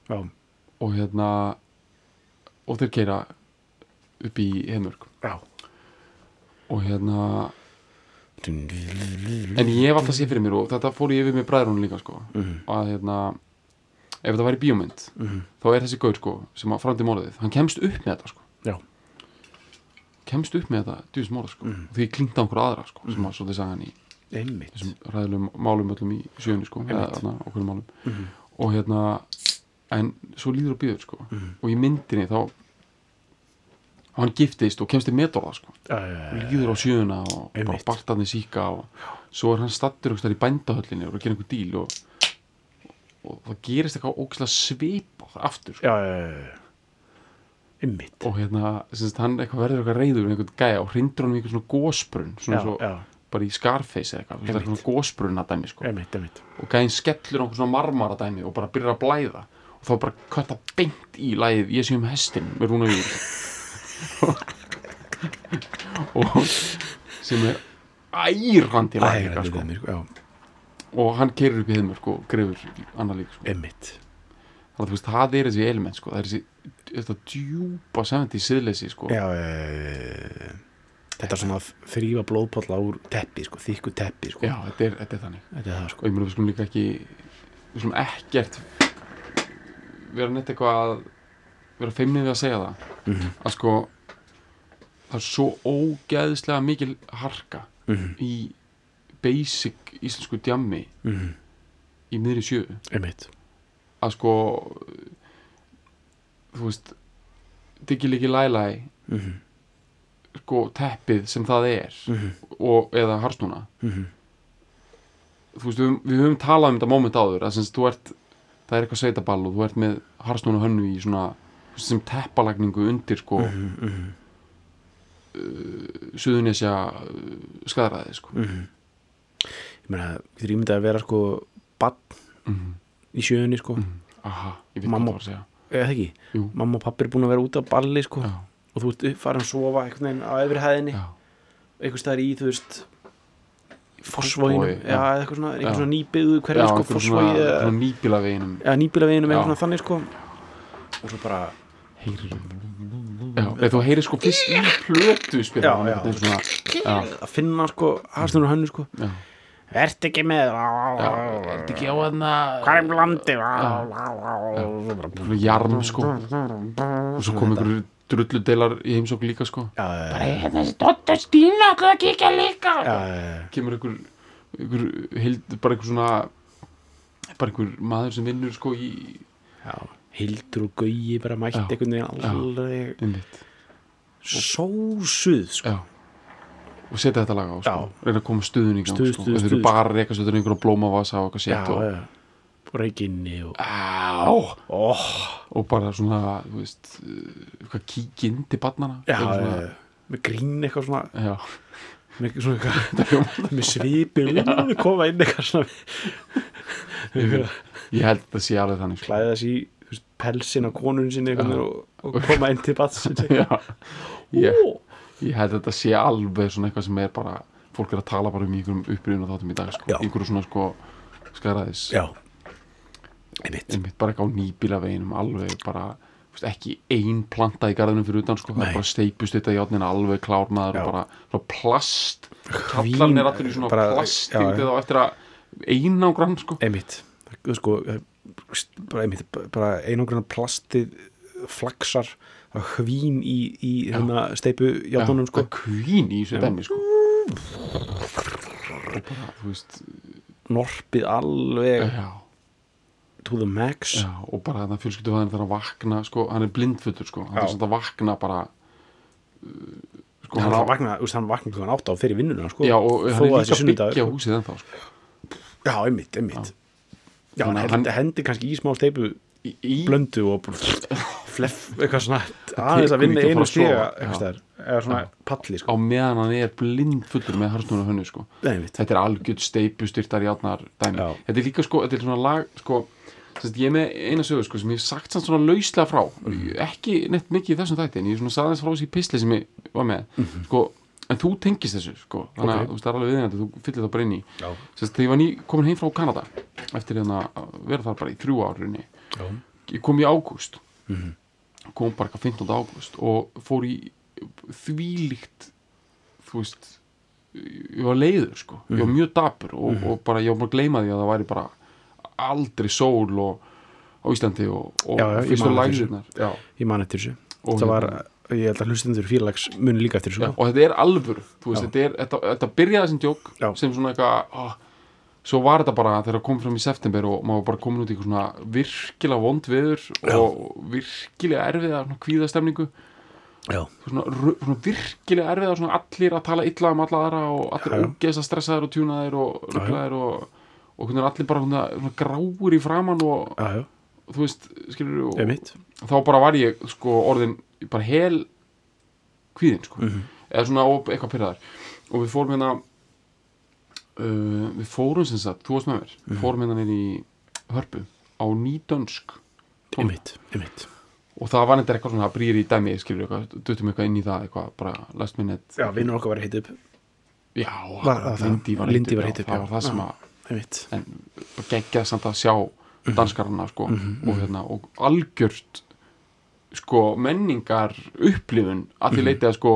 Og hérna og þeir keira upp í heimörk já. og hérna en ég hef alltaf séð fyrir mér og þetta fór ég yfir með bræðrunum líka sko. Mhm. að hérna ef þetta væri bíómynd Mhm. þá er þessi gaur sko sem að framdi mórðið hann kemst upp með þetta sko. Já, kemst upp með þetta djús mórðið sko. Mhm. og því klingt á einhverja aðra sko sem að svolítið sagði hann í einmitt. þessum ræðilegum málum öllum í sjöunni sko eða okkur málum. Mhm. og hérna en svo líður og býður sko. Mhm. og í myndinni þá hann giftist og kemst í metorða sko. Og líður á sjöuna og bara bartaðni síka og svo er hann stattur í bændahöllinni og er að gera einhver díl og, og það gerist eitthvað ógislega svipað aftur. Sko. einmitt. Og hérna, semst, hann eitthvað verður eitthvað reyður með einhvern gæja og hrindur hann í einhvern svona gósbrunn svona já, svo, já, bara í Scarface eða eitthvað, svona gósbrunna dæmi sko. einmitt, einmitt. Og gæðin skellur einhvern svona marmara dæmi og bara byrjar að blæða. Og þá bara kötta beint í lægið ég sé um hestin með rúna við og sem er ærandi líka, Æ, sko. Og hann keirir upp í heimur og grefur annar lík sko. einmitt þannig að þú veist, það er þessi element sko. það er þessi þetta djúpa 70 siðleysi sko. já, e... þetta er svona að þrýfa blóðpalla úr teppi, sko, þykku teppi sko. Já, þetta er, þetta er þannig þetta er það, og sko ég meina við skulum líka ekki við skulum ekkert vera neitt eitthvað að vera feimnið við að segja það Mhm. að sko það er svo ógeðslega mikil harka Mhm. í basic íslensku djammi Mhm. í miðri sjö einmitt að sko þú veist Diggi Lælæ Mhm. sko teppið sem það er Mhm. og, eða harsnúna Mhm. þú veist, við, við höfum talað um þetta moment áður að sem sagt, þú ert, það er eitthvað sveitaball og þú ert með harsnúna hönnu í svona sem teppalagningu undir sko Mhm. Mhm. suðunisja skæðraði sko Mhm. Ég meina, getur ímyndað að vera sko bann mm í sjöunni sko. Aha, ég veit hvað það var að segja. Eða það ekki, Jú. mamma og pappi er búin að vera út á balli sko já, og þú ert upp- farin að sofa einhvern veginn á efri hæðinni. Einhvers staðar í, þú veist já. eða eitthvað svona, eitthvað svona nýbyggðu já hverju sko, svona, eða, svona nýbílaveginum eða nýbílaveginum Já. eitthvað svona þannig sko. Og svo bara, heyrir já, eða þú heyrir sko fyrst í plötu spila Já, já. svona, já, að finna sko harsnur og hönnu sko. Já, Vert ekki með? Já ertu ekki á þarna Hvað er blandi svona jarm sko. Og svo kom einhverju drulludeilar í heimsók líka sko. Já, hérna þessi Dóttar Stína hvað að kíkja líka já, kemur einhver, bara einhver svona bara einhver maður sem vinnur sko í Hildur og Gauji bara mætti Já. einhvern veginn sósuð sko. Já og setja þetta lag á sko, Já. reyna að koma stuðun í gang Stuð, sko. stuð, þeir eru stuð, bara að reyka svo þetta er einhver að blómavasa og eitthvað Já, sett og, já. Og reikinni og á, oh, og bara svona veist, uh, eitthvað kíkja inn til barnana Já, já, svona, já Með grín eitthvað svona já, Með Með svipi Koma inn eitthvað svona ég held að það sé alveg þannig sko. Klæða veist, pelsin á konun sinni og, og koma inn til batsins já, ég, ég held að þetta sé alveg svona eitthvað sem er bara fólk er að tala bara um einhverjum upprýðun og þáttum í dag sko. Einhverju svona sko skaraðis Einmitt. einmitt bara eitthvað á nýbílaveginum alveg bara veist, ekki ein planta í garðinum fyrir utan sko, það er bara steipust þetta í átnina alveg klár maður Já. og bara svona plast. Kallan er allir í svona bara- plast já, eftir að einangrann sko. Einmitt. Sko, eh, bara, einmitt, bara einangrunna plastið flaksar hvín í, í hérna, steipu játnunum sko. það kvín í þessu dæmi sko. Norpið alveg já, to the max. Já, og bara þannig að fjölskyldu hann þarf að vakna sko, hann er blindfullur sko. Hann þarf að vakna bara uh, sko, hann vakna, hann átta á fyrir vinnuna sko. já, og hann er líka byggja húsið ennþá sko. já, einmitt, einmitt. Já, hann, hann- hendi kannski í smá steipu í, blöndu og fleff, eitthvað svona aðeins að vinna að einu að stiga eða svona palli á sko. meðan hann er blindfullur með harsnúna hönnu sko þetta er algjörð steipustyrtar játnar dæmi Já. þetta er líka sko, þetta er svona lag sko, ég er með eina sögu sko, sem ég hef sagt samt svona lauslega frá Mhm. ekki neitt mikið í þessum þætti en ég svona sagði þess frá þessi pisli sem ég var með sko, en þú tengist þessu sko, þannig að Mhm. Ok. þú veist, það er alveg viðeigandi, þú fyllir það bara inn í þegar ég var ný, komin heim frá Kanada eftir hérna að vera þar bara í þrjú árinni Já. ég kom í ágúst Mhm. Kom bara eitthvað 15. ágúst og fór í þvílíkt þú veist ég var leiður sko, ég Mhm. var mjög dapur og, og bara ég var bara að gleyma því að það væri bara aldrei sól og, á Íslandi og, og Já, já, ég man eftir lægirnar já, ég man eftir þessu Og það var, hérna- ég held að hlustendur fyrlags muni líka eftir þessu sko. og þetta er alvöru þú veist, þetta, er, þetta, þetta byrjaði sem djók Já. sem svona eitthvað ó, svo var þetta bara þegar það kom fram í september og maður bara komin út í eitthvað svona virkilega vond viður og virkilega erfiða svona kvíðastemningu. Svona, svona virkilega erfiða svona allir að tala illa um alla aðra og allir ógeðs að stressaðir og tjúnaðir og Já, já. rugglaðir og, og hvernig allir bara svona, svona gráir í framann og, já, já, og þú veist, skilur og, þá bara var ég sko orðin bara hel kvíðin sko. Mhm. eða svona og eitthvað pyrraðar og við fórum hérna uh, við fórum sem sagt, þú varst með mér Mhm. við fórum hérna í hörpu á nýdönsk einmitt og það var nefndir eitthvað svona brýr í dæmi skilur eitthvað, duttum eitthvað inn í það eitthvað bara last minute já, vinnur okkar var að hita upp já, Var það það? Lindy var Lindy var já, hitt upp, það já. var það sem Já. að en geggjað samt að sjá Mhm. danskarana sko og hérna og algjört sko menningar upplifun að því leiti að sko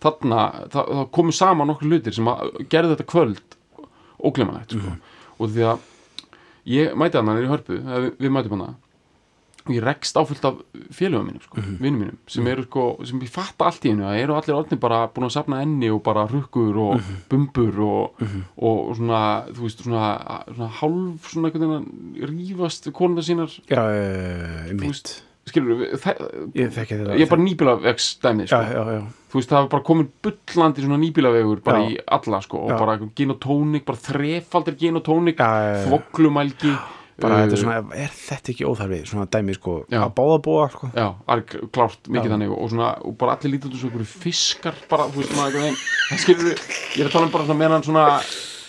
þarna, það, það komu saman nokkur hlutir sem að gerðu þetta kvöld óglemanlegt sko. Og því að ég mæti hann í hörpu, við, við mætum hann og ég rekst áfullt af félögum mínum sko, Mhm. vinnum mínum sem eru sko, sem ég fatta allt í hennu að eru allir orðin bara búin að safna enni og bara rukkur og Mhm. bumbur og, og svona, þú veist, svona, svona hálf svona einhvern veginn rífast konunda sínar, já, þú mitt skilur ég ég er bara nýbílavegs dæmið sko. Þú veist það var bara komin bullandi svona nýbílavegur bara Já. í alla sko og Já. bara gin og tónik, bara þrefaldir gin og tónik Já, já, já. þvoglumælgi bara þetta er uh, svona, er þetta ekki óþarfi svona dæmi sko, Já. að báða búa sko. Já, klárt, mikið þannig og, svona, og bara allir lítið út svo einhverju fiskar bara, þú veist, veginn það skilur ég er að tala um bara svona meðan svona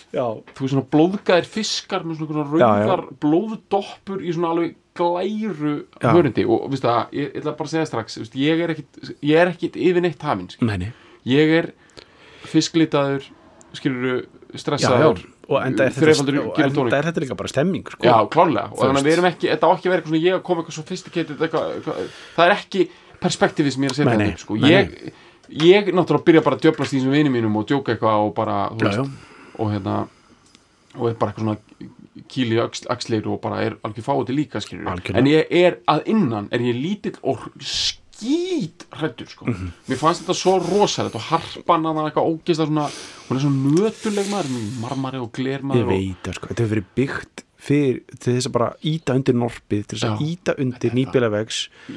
þú veist, svona blóðgæðir fiskar með svona rauðar blóðdoppur í svona alveg glæru Já. hörindi og, veist það, ég, ég ætla bara að segja strax veist, ég er ekkit, er yfir neitt hafinn, ég er fisklitaður skilur já, já, stressaður og enda er, þetta, líka bara stemming sko. Já, klárlega, og þannig að veist. við erum ekki þetta á ekki að vera eitthvað svona ég að koma eitthvað eitthvað, eitthvað, það er ekki perspektífið sem ég er að setja þetta sko. ég, ég náttúrulega byrja bara að djöflast í þessum vinum mínum og djóka eitthvað og bara, þú Já, veist, og hérna og er bara eitthvað svona kýli axlir og bara er algjör fáið til líka en ég er að innan er ég lítill og skít hrættur sko. Mhm. mér fannst þetta svo rosalegt og harpan að það eitthvað ógeist hún er svona nötuleg maður marmari og glermaður ég veit það sko, þetta hefur verið byggt fyrir, til þess að bara íta undir norpið til þess að íta undir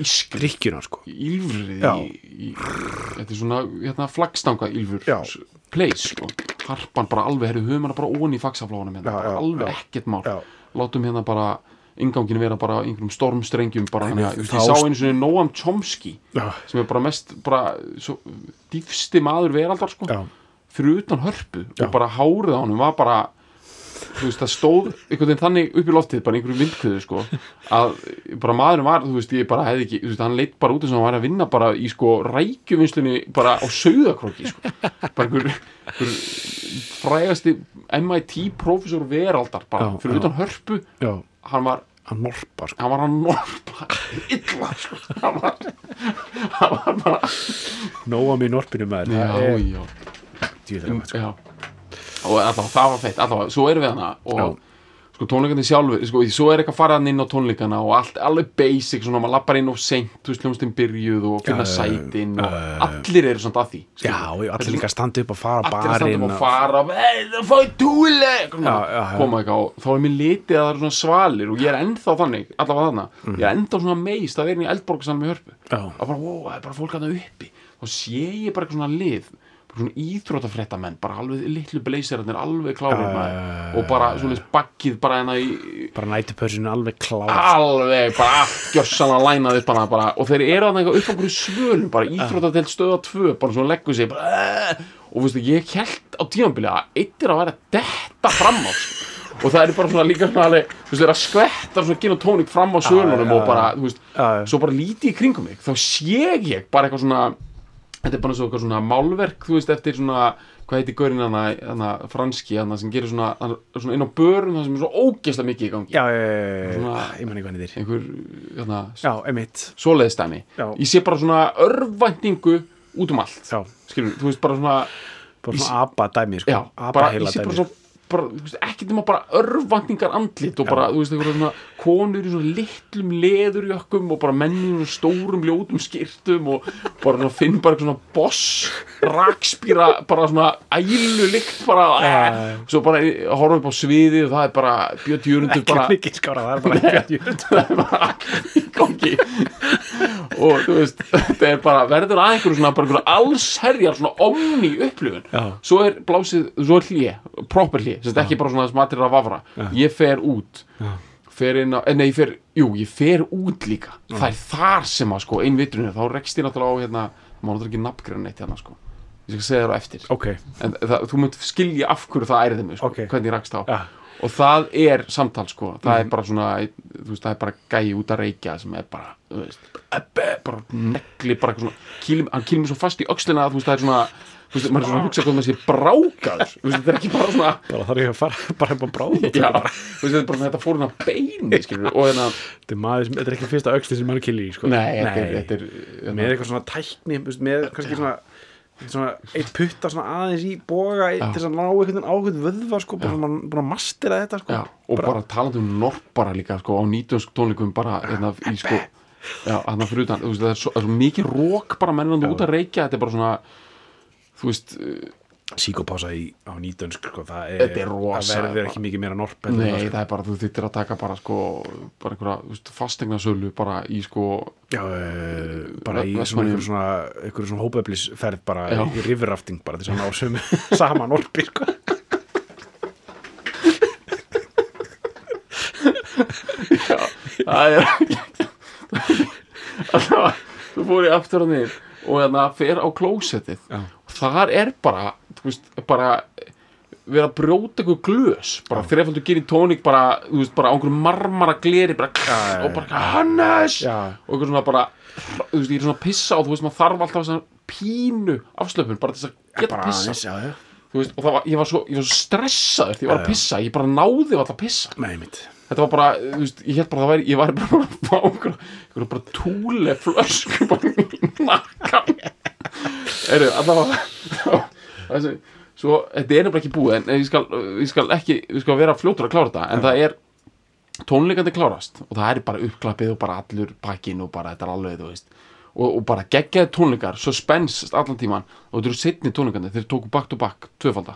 ískri drikkjuna sko. Ílfrið í, í, þetta er svona hérna, flaggstanga ílfur place sko. Harpan bara alveg, herru, höfum hana bara ón í fagsaflónum hérna, Já, já, alveg ekkert mál. Já. látum hérna bara ingangin vera bara einhverjum stormstrengjum bara, Nei, veist, ég sá einu sinni Noam Chomsky já, sem er bara mest bara, svo, dýfsti maður veraldar sko, fyrir utan hörpu og bara hárið á honum var bara þú veist, það stóð einhvern veginn þannig upp í loftið, bara einhverju vindkvöðu sko, að bara maðurinn var, þú veist, ég bara hefði ekki, þú veist, hann leitt bara út eins og hann var að vinna bara í sko rækjuvinnslunni bara á sauðakróki sko, bara einhver, einhver frægasti MIT prófessor veraldar, bara Já, fyrir já. utan hörpu, já, hann var að norpa sko. hann var að norpa illa sko, hann var hann var bara, nóa í norpinu maður já, það er já. Djúðlega sko. Já og allavega það var feitt, allavega, svo erum við hana og Já. sko tónleikandi sjálfur sko, svo er eitthvað faraðan inn á tónleikana og allt, alveg basic, svona maður lappar inn og seint, þú veist, hljómsdinn byrjuð og finna Já, sætin og já, já. allir eru svona að því já, skilurðu. og allir líka að standa upp og fara á allir að standa upp og fara "Hey, það fóði túle Já, já, já. koma eitthvað og þá er mér litið að það eru svona svalir og ég er ennþá þannig, allavega þarna ég er ennþá svona meist að vera í eldborgarsanum í hörpu Já. að bara, wow, það er bara fólk að það uppi þá sé ég bara eitthvað svona lið íþrótafréttamenn, bara alveg litlu blazerarnir, alveg já, já, og bara svona bakkið bara hérna í bara nætupörsinu alveg klár. Alveg bara gjörsan að læna hana bara, og þeir eru að eitthvað upp á einhverju svölum bara íþrótatelt stöða tvö bara svona leggur sig bara, og veistu, ég held á tímambili að eitt er að vera detta fram á og það er bara svona líka svona alveg, þú veist, þeir að skvetta svona gin og tónik fram á svölunum og bara, þú veist, svo bara lítið í kringum mig. Þá sé ég bara eitthvað svona þetta er bara svo eitthvað svona málverk þú veist, eftir svona, hvað heitir gaurinn hana, hana franski, hana sem gerir svona, hana, svona inn á börum, það sem er svo ógeðslega mikið í gangi. Já, Svona- já, ég manni hvað niður einhver, hérna, já, emitt svoleiðistæmi Já. ég sé bara svona örvæntingu út um allt. Skilur, þú veist bara svona bara svona apa dæmi sko. bara, heila ég sé bara dæmi ekki nema bara örvæntingar andlit og bara, þú veist, einhverja svona konur í svona litlum leðurjökkum og bara mennin í svona stórum ljótum skýrtum og bara svona finn bara svona boss rakspýra, bara svona ælu lykt bara, Já, já, eh, já. svo bara horfa upp á sviðið og það er bara Björn Jörundur ekki bara mikið skára, það er bara ekki það er bara í gangi. Og þú veist þetta er bara, verður að einhverju svona bara einhverju allsherjar svona omni upplifun Já. svo er blásið, svo er hlje proper hlje, þess að ekki bara svona smatrir að vafra ég fer út. Já. fer inn á, eh, nei, ég fer, jú, ég fer út líka. Það er þar sem að sko, ein vitrunni þá rekst ég náttúrulega á hérna má náttúrulega ekki nafngreina neitt hérna sko. Ég skal segja þér á eftir. Ok, en það, þú munt skilja af hverju það ærið mig sko, Ok. hvernig ég rakst á. Já. og það er samtal sko. Það er bara svona, þú veist, það er bara gæi út að reykja sem er bara, þú veist ebbe, bara negli, bara eitthvað svona kýlim, hann kýlir mér svo fast í öxlina að þú veist, það er svona veist, maður er svona að hugsa hvað maður sé brákaður. Þetta er ekki bara svona bara þarf ég að fara bara á bráð já, þú veist, þetta bara fór hérna beini, skilur og hérna, þetta er maður sem, þetta er ekki fyrsta öxli sem maður kýlir í sko. nei, þetta er, er með eitthvað svona tækni með kannski svona svona eitt putta svona aðeins í boga til að ná einhvern ákveð vöðva sko, bara mann búin að mastera þetta sko. Já, og bara, talandi um norp bara líka sko, á nýtönsk tónleikum bara hérna, í sko já, fyrir utan, þú veist, það er svo, svo mikið rók bara mennandi út að reykja, þetta er bara svona þú veist, síkopása í, á nýtönsk sko, það, er, er það verður ekki mikið meira norp nei, það, sko. það er bara þú þittir að taka bara sko, bara einhverja, þú veist, fastegnarsölu bara í sko, Já, uh, bara í Ve- svona Vestmannaeyjum. einhver svona, hópeflisferð bara Já. í riverrafting bara þess að ná sömu sama norpi sko. það er alltaf, þú fór í aftur á niður og hérna fer á klósettið Já. og þar er bara, þú veist, bara vera að brjóta eitthvað glös bara þrefaldur gerir tónik bara, þú veist, bara á einhverju marmara gleri bara, já. og bara, Hannes! Og eitthvað svona bara þú veist, ég er svona að pissa og þú veist, maður þarf alltaf svona pínu afslöpun bara þess að geta bara pissa já, já, þú veist, og það var, ég var svo, ég var svo stressaður því ég var að pissa, ég bara náði alltaf að pissa. Með mitt þetta var bara, þú veist, ég held bara að það væri ég var bara að fá einhver, einhver bara túle flösku bara í nakkan eru, allavega þessi, svo, þetta er nefnilega ekki búið en ég skal, ég skal ekki, ég skal vera fljótur að klára þetta, en það er tónleikandi klárast og það er bara uppklappið og bara allur pakkin og bara þetta er alveg, þú veist og, og bara geggjaði tónleikar, suspense allan tíman og þetta eru setni tónleikandi þeir tóku back to back, tvöfalda.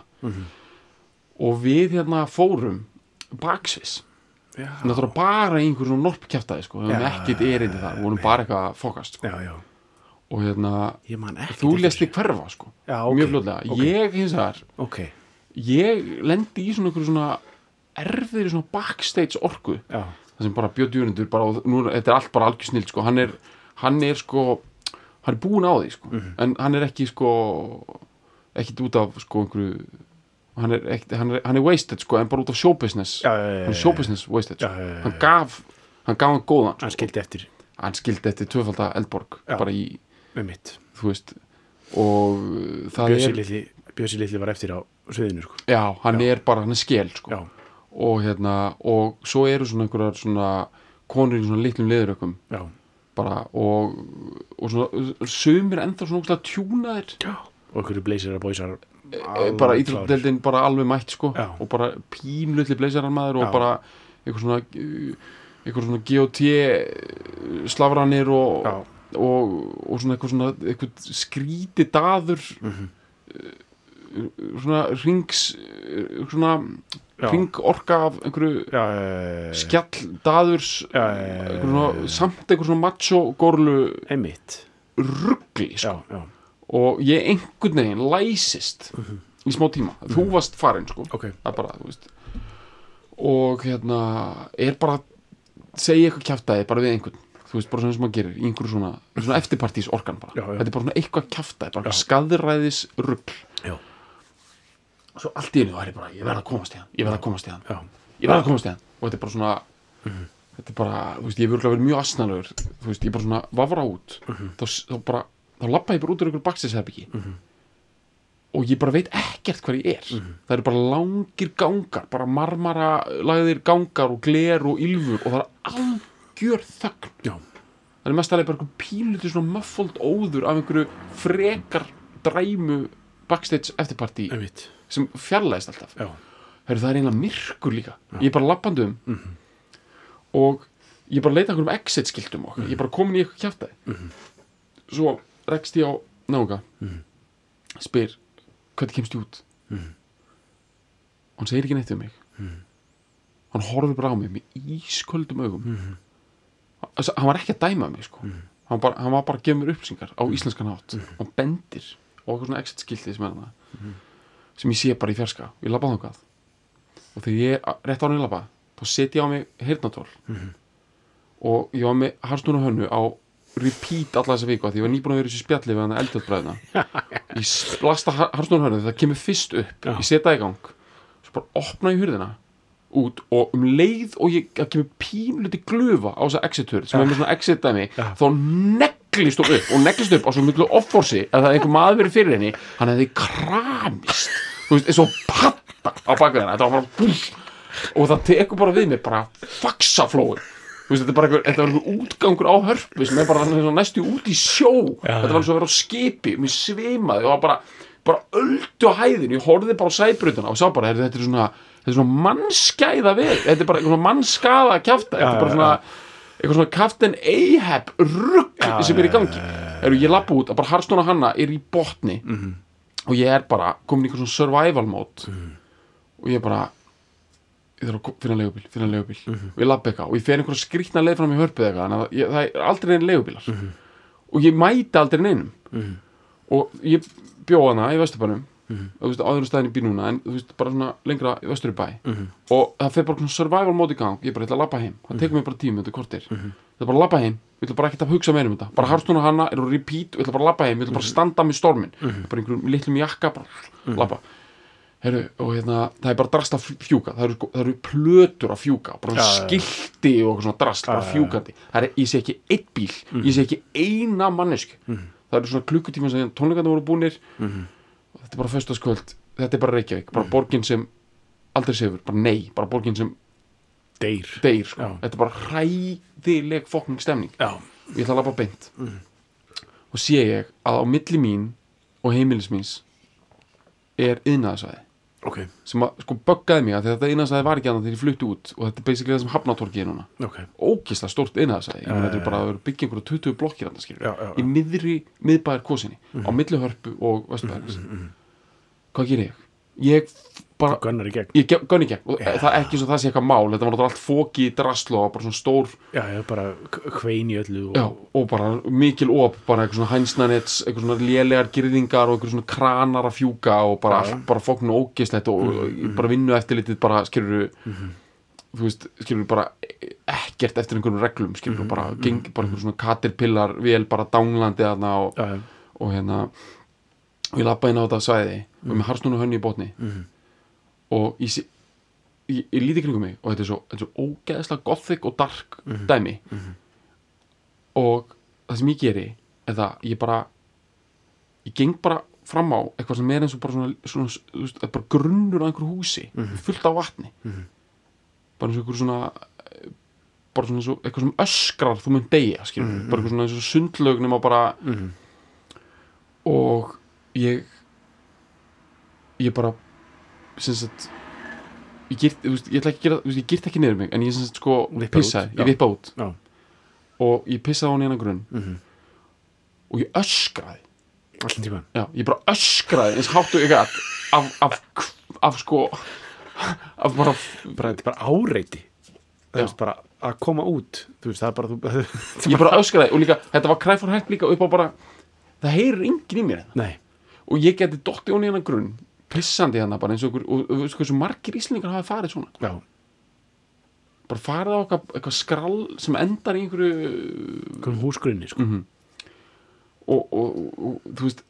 Og við hérna fórum baksvis náttúrulega bara einhverjum norpkjaftaði sko, við höfum Já, ekkert erindi þar, við vorum bara eitthvað að fokast sko. já, já, og hérna, þú lest þig hverfa sko, Já, ok, mjög fljóðlega ok. ég hins vegar, ok, ég lendi í svona svona erfiðri svona backstage orku. Já, það sem bara Björn Jörundur bara, og nú, þetta er allt bara algjör snill sko, hann er, hann er sko hann er búinn á því sko. Mhm. en hann er ekki sko ekkit út af sko einhverju hann er, ekki, hann er, hann er wasted sko en bara út af showbusiness Já, já, já, já, hann er showbusiness wasted sko. hann gaf hann gaf hann góðan hann skildi eftir. Hann skildi eftir tvöfalda Eldborg bara í, með mitt þú veist og uh, það Bjössi litli, Bjössi litli var eftir á sviðinu sko. já, hann er bara, hann er skel sko. já, og hérna, og svo eru svona einhverjar svona konur í svona litlum leðurökum já, bara og, og svona sumir ennþá svona ógstlega tjúnaðir. Já. Og einhverju að bóisar e, bara íþrótdeldin bara alveg mætt sko. Já. og bara pínlutli bleysarar maður og Já. bara einhver svona uh, einhver svona GOT slafranir og, já, og, og svona eitthvað svona eitthvað skríti daður Mhm. uh, svona rings uh, svona Já. ringorka af einhverju já, já, skjall daðurs Já, já, já, já, einhver svona, samt einhver svona macho gorlu ruggli sko. og ég einhvern veginn læsist í smá tíma, þú varst farin sko. ok. Það er bara, og hérna er bara segja eitthvað kjaftaði bara við einhvern þú veist, bara svona sem maður gerir, í einhverju svona svona eftirpartís orkan bara, Já, já. þetta er bara svona eitthvað kjaftaði, bara skaðræðis rugg já, svo allt í henni var ég bara, ég verð að komast í hann ég verð að komast í hann, já, ég verð að komast í hann. Og þetta er bara svona þetta er bara, þú veist, ég hef örgulega verið mjög asnalegur þú veist, ég bara svona vafra út. Þá, þá bara, þá lappa ég bara út úr einhver bakstisherbyggi og ég bara veit ekkert hvar ég er. Það eru bara langir gangar bara marmara lagðir gangar og gler og ylfur og það er algjör þögn já, það er mest aðlega bara einhver pílutur svona muffled óður af einhverju frekar dræmu backstage eftirparti sem fjarlæðist alltaf. Já, Heru, það er einlega myrkur líka. Ég er bara lappandi um. Og ég er bara að leita einhverjum exit skiltum og ég er bara komin í eitthvað kjaftaði. Svo rekst ég á náunga. Spyr hvernig kemst ég út? Og hann segir ekki neitt um mig. Hann horfir bara á mig með ísköldum augum hann var ekki að dæma mig sko. hann, bara, hann var bara að gefa mér upplýsingar á íslenskan hátt. Hann bendir og eitthvað svona exit skilti sem er það sem ég sé bara í fjarska. Ég labba þangað. Og þegar ég rétt á hann í labba þá set ég á mig heyrnatól og ég var með harstúna hönnu á repeat alla þessa viku því ég var nýbúin að vera í þessu spjalli við hann eldjöldbræðina ég s- blasta harstúna hönnu það kemur fyrst upp. Já. ég setja í gang. Svo bara opna ég hurðina út og um leið og ég kemur pínluti glufa á þessa exitur sem er með svona exit dæmi Já. þá neglist hún upp og neglist upp á svo miklu offorsi að það er einhver maður verið fyrir henni. Hann hefði kramist. Þú veist, eins og patta á baka henni þetta var bara búm, og það tekur bara við mig bara faxaflói Þú veist, þetta er bara einhver, þetta var einhver útgangur á hörpu sem er bara næstu út í sjó. Þetta var eins og að vera á skipi, mér svimaði og var bara, bara öldu á hæðinu ég horfði bara á sæbrutuna og sá bara þetta er svona, þetta er svona mannskæða við þetta er bara eitthvað svona mannskaða kjafta. Þetta er bara svona eitthvað svona kaftin Ahab rugg sem er í gangi. Heru, ég lappa út að bara Harstón og Hanna er í botni og ég er bara komin í eitthvað svona survival mode. Og ég bara ég þarf að finna leigubíl, finna leigubíl. Og ég lappa eitthvað og ég fer einhverja skrýtna leið fram í hörpið eitthvað að ég, það er aldrei neinn leigubílar. Og ég mæti aldrei neinum. Og ég bjóða hana í Vesturbænum þú veist, áður staðin í bíl núna en þú veist, bara svona lengra í Vesturbæ og það fer bara svona survival í gang. Ég bara ætla að labba heim, það tekur mig bara tími þetta kortir, það er bara að labba heim. Ég ætla bara ekkert að hugsa meira um þetta, bara Harstún og Hanna eru repeat og ég ætla bara að labba heim, ég ætla bara að standa með stormin bara einhverjum litlum jakka bara labba. Heru, og hérna, það er bara drast að fjúka. Það eru, sko- það eru plötur að fjúka. Bara Já, já, já. skilti og svona drast bara fjúkandi, er, ég sé ekki eitt bíl. Ég sé ekki eina mannesku það eru svona klukkutíma sem tónleikandi voru búnir. Og þetta er bara föstaskvöld þetta er bara Reykjavík, bara borgin sem aldrei sefur, bara nei, bara borgin sem deyr. deyr, sko. Þetta er bara hræðileg fokking stemning. Já, ég ætla að labba beint. Og sé ég að á milli mín og heimilis míns er yðnaðasvæði ok, sem að sko böggaði mig að þetta yðnaðasvæði var ekki annað þegar ég flutti út og þetta er basically það sem hafnatorki er núna. Ok. Ógislega stórt yðnaðasvæði, ég. Meina þetta er bara að vera byggja einhverju 20 blokkir Já, já, já. í miðri miðbæðar kosinni á milli hörpu og vesturbæðars hvað gerir ég? ég bara gunnar í gegn. Ég gönn í gegn. Og það er ekki svo það sé eitthvað mál. Þetta var náttúrulega allt fóki draslo og bara svona stór já, já, bara hvein í öllu og, já, og bara mikil op bara eitthvað svona hænsnanets, eitthvað svona lélegar girðingar og eitthvað svona kranar að fjúka og bara, Já. allt bara fóknu ógislegt og mm, bara vinnu eftir litið bara skilur þú veist, skilur bara ekkert eftir einhverjum reglum skilur bara, geng, bara einhver svona caterpillar vel bara dánlandi þarna og, og hérna og ég lappa inn á þetta svæði og með harsnúnu hönni í botni og ég, ég, ég líti kringum mig og þetta er svo, þetta er svo ógeðslega gothic og dark dæmi. Og það sem ég geri er það ég bara ég geng bara fram á eitthvað sem er eins og bara svona, svona er bara grunnur á einhverju húsi fullt af vatni. Bara eins og einhverju svona bara svona og eitthvað sem öskrar þú mun deyja skilur, bara eitthvað svona eins og sundlaug nema bara og ég ég bara sagt ég girt, ég ætla ekki að gera, þú veist, ég girt ekki niður mig en ég sagt sko út, ég já. vippa út. Já, og ég pissaði á hann í hennar grunn. Mhm. og ég öskraði. Allan tíman já, ég bara öskraði eins hátt og ég gæt af, af, af sko af bara bara, þetta bara áreiti. Bara að koma út. Þú veist, það er bara þú ég bara öskraði og líka, þetta var kræfur hægt líka upp á bara það heyrir enginn í mér hérna. Nei, og ég geti dotti hún í hennar grunn pissandi hérna bara eins og, ykkur, og, og, og veistu hversu margir íslendingar hafa farið svona já, bara farið á eitthvað, eitthvað skrall sem endar í einhverju komum húsgrunni sko. Mhm. og, og, og, og þú veist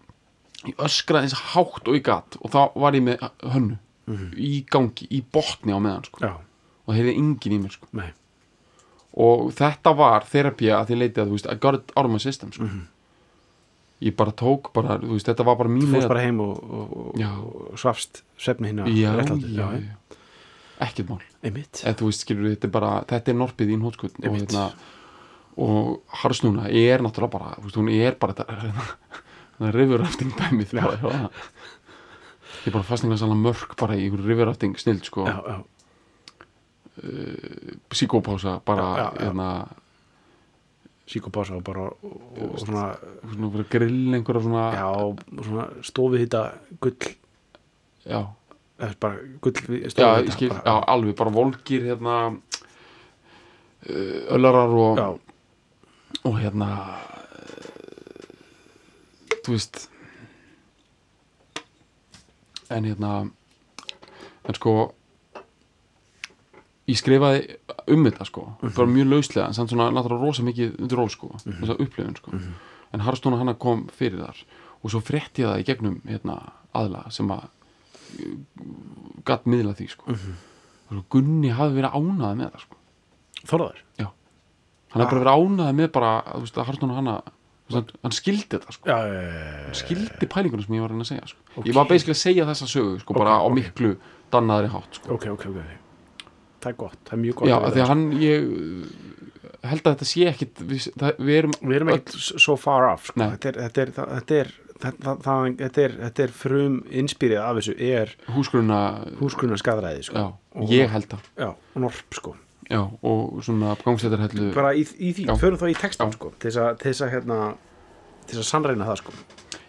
ég öskraði eins hátt og ég gat og þá var ég með hönnu í gangi, í botni á meðan sko. og það hefði enginn í mér sko. og þetta var þerapía að því leiti að þú veist, I got it out of my system sko. Ég bara tók bara, þú veist, þetta var bara mín fórst bara heim og, og, og svafst svefni hérna já, ekkert mál. Þú veist, skilur þetta er bara, þetta er norpið í hótskutn og hérna og Harsnúna er náttúrulega bara þú veist, hún er bara þetta dæmið bara, já. ég bara fastninga sannlega mörg bara í einhverju rifurrafting snild sko, já, psíkópása bara, Já, já, já. hérna síkobása og bara og, og svona, svona fyrir grill einhverja svona já, svona stofið þetta gull já, bara gull já, stofið skil, bara, já, alveg bara volgir hérna uh, öllarar og já, og hérna uh, þú veist en hérna en sko ég skrifaði um þetta sko. Bara mjög lauslega, en samt svona náttúrulega rosa mikið undir ról sko, þess að upplifun sko. En Harstóna hana kom fyrir þar. Og svo frétti ég það í gegnum hérna aðla sem að gatt miðla því sko. Og svo Gunni hafði verið ánað með það sko. Þorðar Já. Hann hefði bara verið ánæði með bara þú veist, að þú veist, hann, hann skildi þetta sko. já, já, já, já, hann skildi pælingunum sem ég var að segja sko. Ok. ég var basically að segja þessa sögu sko, bara Ok, á miklu dannaðri hátt sko. ok, ok, ok það er gott, það er mjög gott já, því að hann ég held að þetta sé ekkit við, það, við erum, við erum ekkert s- so far off sko. Þetta er, þetta er, þetta er, þetta, það, þetta er, þetta er frum innspyrið af þessu er húsgrunna húsgrunna skadræði sko. já, Og- ég held það. Já, og norp sko. Já, og svona gangsetarhellu bara í, í því, förum þá í textan Já. sko til þess að hérna til þess að sannreina það sko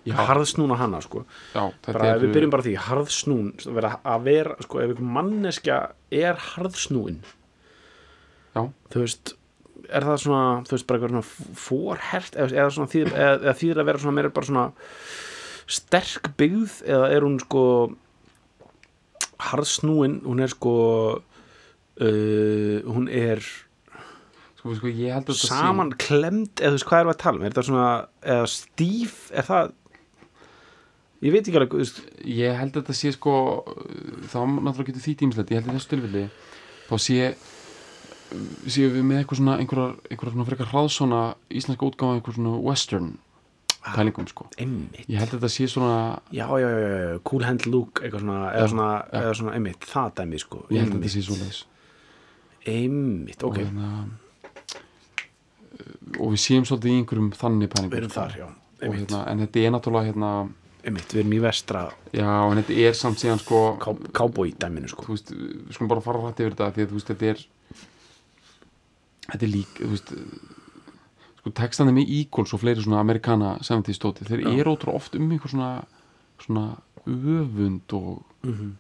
já, harðsnúna hana sko. Já, bara ef er við byrjum bara því, harðsnún að vera, að vera, sko, ef einhver manneskja er harðsnúin. Já, þú veist er það svona, þú veist, bara eitthvað svona fórhert eða, svona þýðir, eða, eða þýðir að vera svona meira bara svona sterk byggð eða er hún sko harðsnúin, hún er sko uh, hún er sko, sko, ég að saman klemd, eða þú veist, hvað erum við að tala um? Er það svona, eða stíf er það ég veit ekki alveg, ég held að þetta sé sko þá náttúrulega getur því tímslegt ég held að þessu tilfelli þá sé séu við með eitthvað svona einhverjar, einhverjar svona frekar hraðsona íslenska útgáfa einhver svona western pælingum sko. einmitt. Ég held að þetta sé svona já, já, já, já, cool hand look eitthvað svona, eða svona, já. eða svona einmitt, það dæmi sko. Ég held að þetta sé svona þess einmitt, ok, og, hérna, og við séum svolítið í einhverjum þannig pælingum við erum sko. þar, já. Og, hérna, en þetta er náttúrulega hérna, einmitt, við erum í vestra já, en þetta er samt síðan sko cowboy dæminu sko. Veist, við skulum bara fara rætt yfir þetta því að þú veist, þetta er þetta er lík, þú veist sko, textandi með Eagles og fleiri svona amerikana 70s stóti, þeir eru ótrúlega oft um einhver svona svona öfund og, Mhm.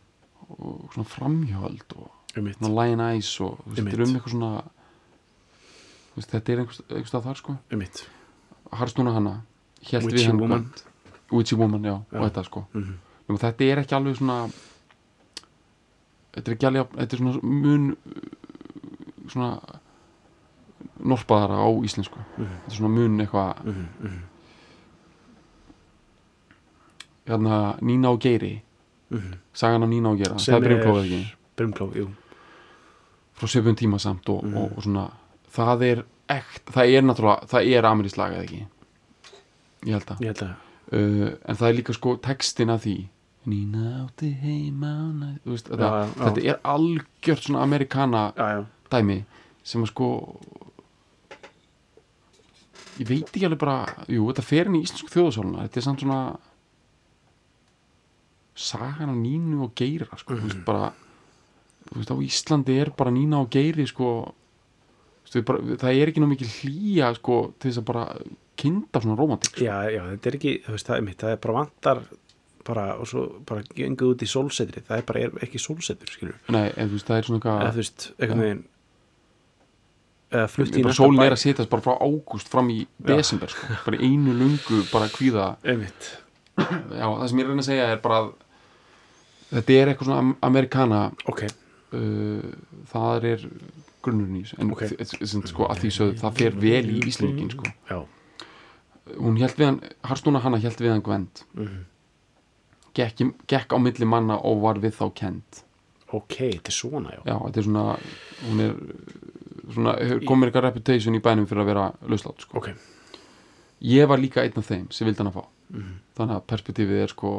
og svona framhjöld og einmitt, svona lion eyes og þú veist, þetta er um eitthvað svona veist, þetta er einhvers stað þar sko. Einmitt. Harstúna hana, hélt Witchy við hann. Witchy Woman, já, Já. og þetta sko Mhm. Nefnum, þetta er ekki alveg svona þetta er ekki alveg þetta er svona mun svona norpaðara á íslensku Mhm. þetta er svona mun eitthvað Mhm, mhm, hérna Nína og Geiri mhm. sagan af Nína og Geira, það er brimklófið ekki Brimkló, jú frá söpum tíma samt og, Mhm. og, og svona það er ekt, það er náttúrulega það er amerísk lag eða ekki ég held að ég held að, uh, en það er líka sko textin að því Nína átti heima á þú veist, þetta, Já, já. þetta er algjört svona amerikana já, já dæmi sem að sko ég veit ekki alveg bara jú, þetta fer inn í íslensku þjóðsáluna þetta er samt svona sagan af Nínu og Geira sko, þú Mhm. veist bara þú veist, á Íslandi er bara Nína og Geiri sko þú það er ekki ná mikið hlýja sko, til þess að bara kynda svona romantik sko. já, já, þetta er ekki, þú veist, það er mitt það er bara vantar bara, og svo bara gengur út í sólsetri, það er bara er ekki sólsetur, skilur, nei, en þú veist, það er svona eða eitthvað þú veist, einhvern veginn eða flutt í næsta sólin bæ er að setjast bara frá ágúst fram í desember sko, bara einu lungu bara kvíða einmitt, já, það sem ég reyna að segja er bara þetta er eitthvað svona am- amerikana ok, uh, það er grunnurinn í þessu en Ok. okay. sko, að því sögðu, það fer vel í Íslingin sko. já hún held við hann, Harstúna hanna held við hann Gwend mhm. gekk, í- gekk á milli manna og var við þá kent ok, þetta er svona, já. Já, þetta er svona hún er svona, komið eitthvað reputation í bænum fyrir að vera lauslátt sko. ok, ég var líka einn af þeim sem vildi hann að fá. Mhm. þannig að perspektífið er sko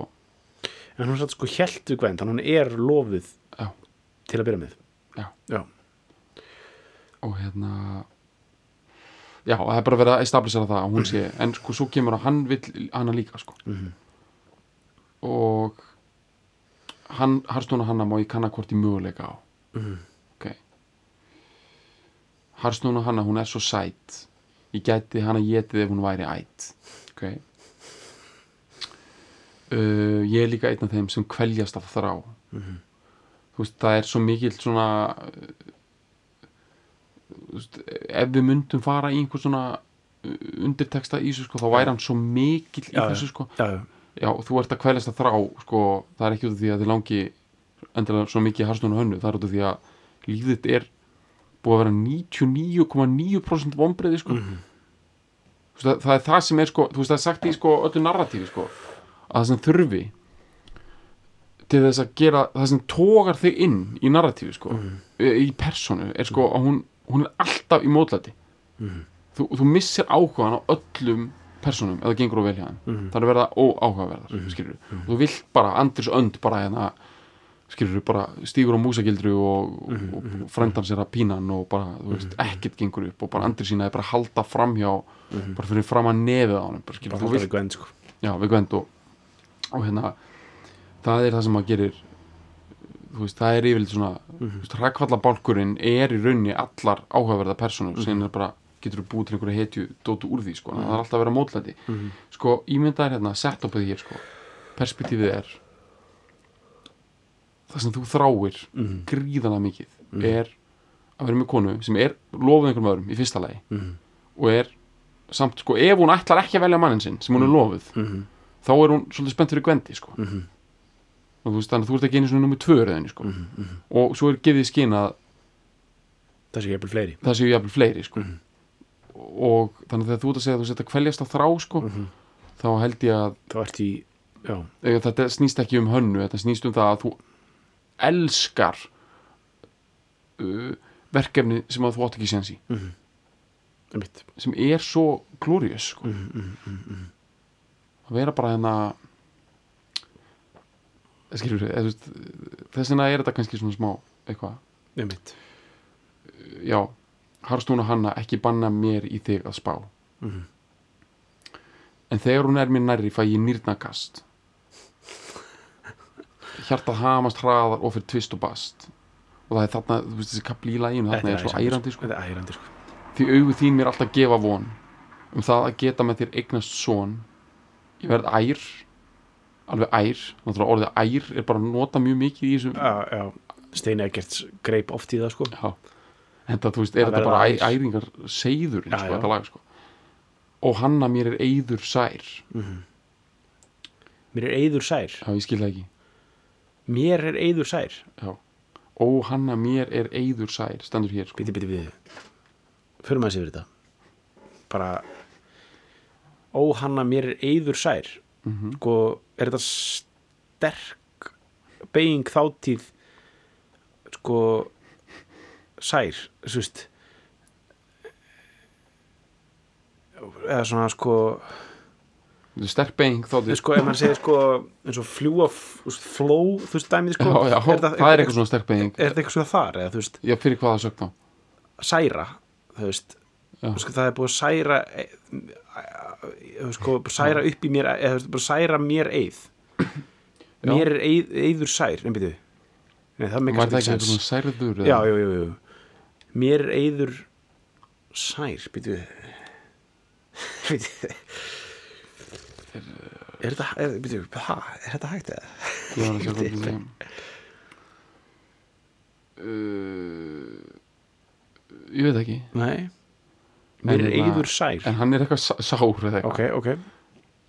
en hún satt sko hjælt við Gwen, þannig hún er lofuð já, til að byrja með. Já. Já, og hérna já, það er bara verið að establisera það að hún sé, en sko svo kemur að hann vill hana líka sko. Mhm. og hann, Harstúna hanna má ég kanna hvort ég möguleika á. Mhm. ok. Harstúna hanna, hún er svo sæt. Ég gæti hana getið ef hún væri ætt ok. Uh, ég er líka einn af þeim sem kveljast af þrá Mhm. þú veist, það er svo mikill svona veist, ef við myndum fara í einhver svona uh, undirteksta í þessu sko, þá væri hann svo mikill í Já, þessu sko. Já, já, já, þú ert að kveljast að þrá sko, það er ekki út af því að þið langi endilega svo mikið harstun og hönnu það er út af því að lífið er búið að vera 99,9% vombriði sko. Mhm. Þú veist, það, það er það sem er sko, þú veist það er sagt í sko öllu narratífi sko að það sem þurfi til þess að gera það sem tógar þig inn í narratífi sko Mhm. í personu er sko að hún, hún er alltaf í mótlæti. Mhm. þú, þú missir áhugaðan á öllum personum eða gengur á vel hjá þeim. Mhm. það er að verða óáhugaverðar mm -hmm. og þú vilt bara Andris önd bara hérna skilur bara stígur á músagildru og, Mhm, og, og frændan sér að pína hann og bara, þú veist, ekkert gengur upp og bara andri sína er bara að halda framhjá bara fyrir fram að nefið á hann bara, skilur, bara halda vilt, við gvend sko. Já, við gwend og, og hérna það er það sem maður gerir veist, það er yfirleitt svona mm Mhm. -hmm. hrakkvallabálkurinn er í rauninni allar áhugaverða personur sem er bara getur búið til einhverja hetju dótu úr því sko, mm það er alltaf að vera mótlæti Mhm. sko, ímyndaðir hérna, setupið hér sko perspektífið er það sem þú þráir Mhm. gríðana mikið er að vera með konu sem er lofuð einhverjum öðrum í fyrsta lagi Mhm. og er samt sko, ef hún ætlar ekki að velja mannin sinn sem hún er lofuð Mhm. þá er hún svolítið spennt fyrir gvendi sko. Mhm. og þú veist þannig að þú ert ekki einu svona nummið tvö röðinni sko. Mhm. og svo er gefið að það sé jafnvel fleiri það séu jafnvel fleiri sko. Mhm. og þannig að þegar þú ert að segja að þú setja kveljast að þrá sko, Mhm. þá held ég að þá ert í eh, þetta snýst ekki um hönnu þetta snýst um það að þú elskar uh, verkefni sem að þú átt ekki séns í einmitt sem er svo glorious sko. Mhm. að vera bara hérna skilur við þess vegna er þetta kannski svona smá eitthvað. Einmitt. Já, Harstún og Hanna ekki banna mér í þig að spá. Mhm. en þegar hún er mér nærri fæ ég nýrnakast. Hjartað hamast hraðar og fyrir tvist og bast. Og það er þarna, þú veist þessi kapli í læginu þarna er svo ærandi sko. er ærandi sko. Því augu þín mér alltaf gefa von um það að geta með þér eignast son. Ég verð ær alveg ær, náttúrulega orðið ær er bara að nota mjög mikið í þessum Steini Eggerts greip oft í það sko. Já, þetta þú veist, er þetta bara æ, ær. æringar seiður Já, sko, já. þetta lag sko. Og hanna mér er eyður sær. Mér er eyður sær. Já, ég skil það ekki. Mér er eyður sær. Já. ó hanna mér er eyður sær stendur hér sko. Bíti, bíti, bíti Förum að yfir þetta. Bara Ó, hanna, mér er eyður sær Mhm. Sko, er þetta sterk beiging þáttíð sko sær, þú veist? Eða svona sko er sterk being þá Þú veist, sko, ef maður segir sko eins og fljúa f- þú veist, dæmið sko já, já, er það er eitthvað svona sterk being er þetta eitthvað svona þar, eða þú veist? Já, fyrir hvaða sögn þá? Særa þú veist, Já. veist það er búið að særa e, þú veist, sko, særa upp í mér eða þú veist, bara særa mér eið. Já. mér er eið, eiður sær en byrju, var það ekki svona særður já, jú, jú mér er eiður sær, byrju. Byrju. Er þetta, er, byrju, ha, er þetta hægt eða? að hvað það uh, ég veit ekki. Nei mér er En, eiður sær. en hann er eitthvað sá- sár eða eitthvað. Ok, ok.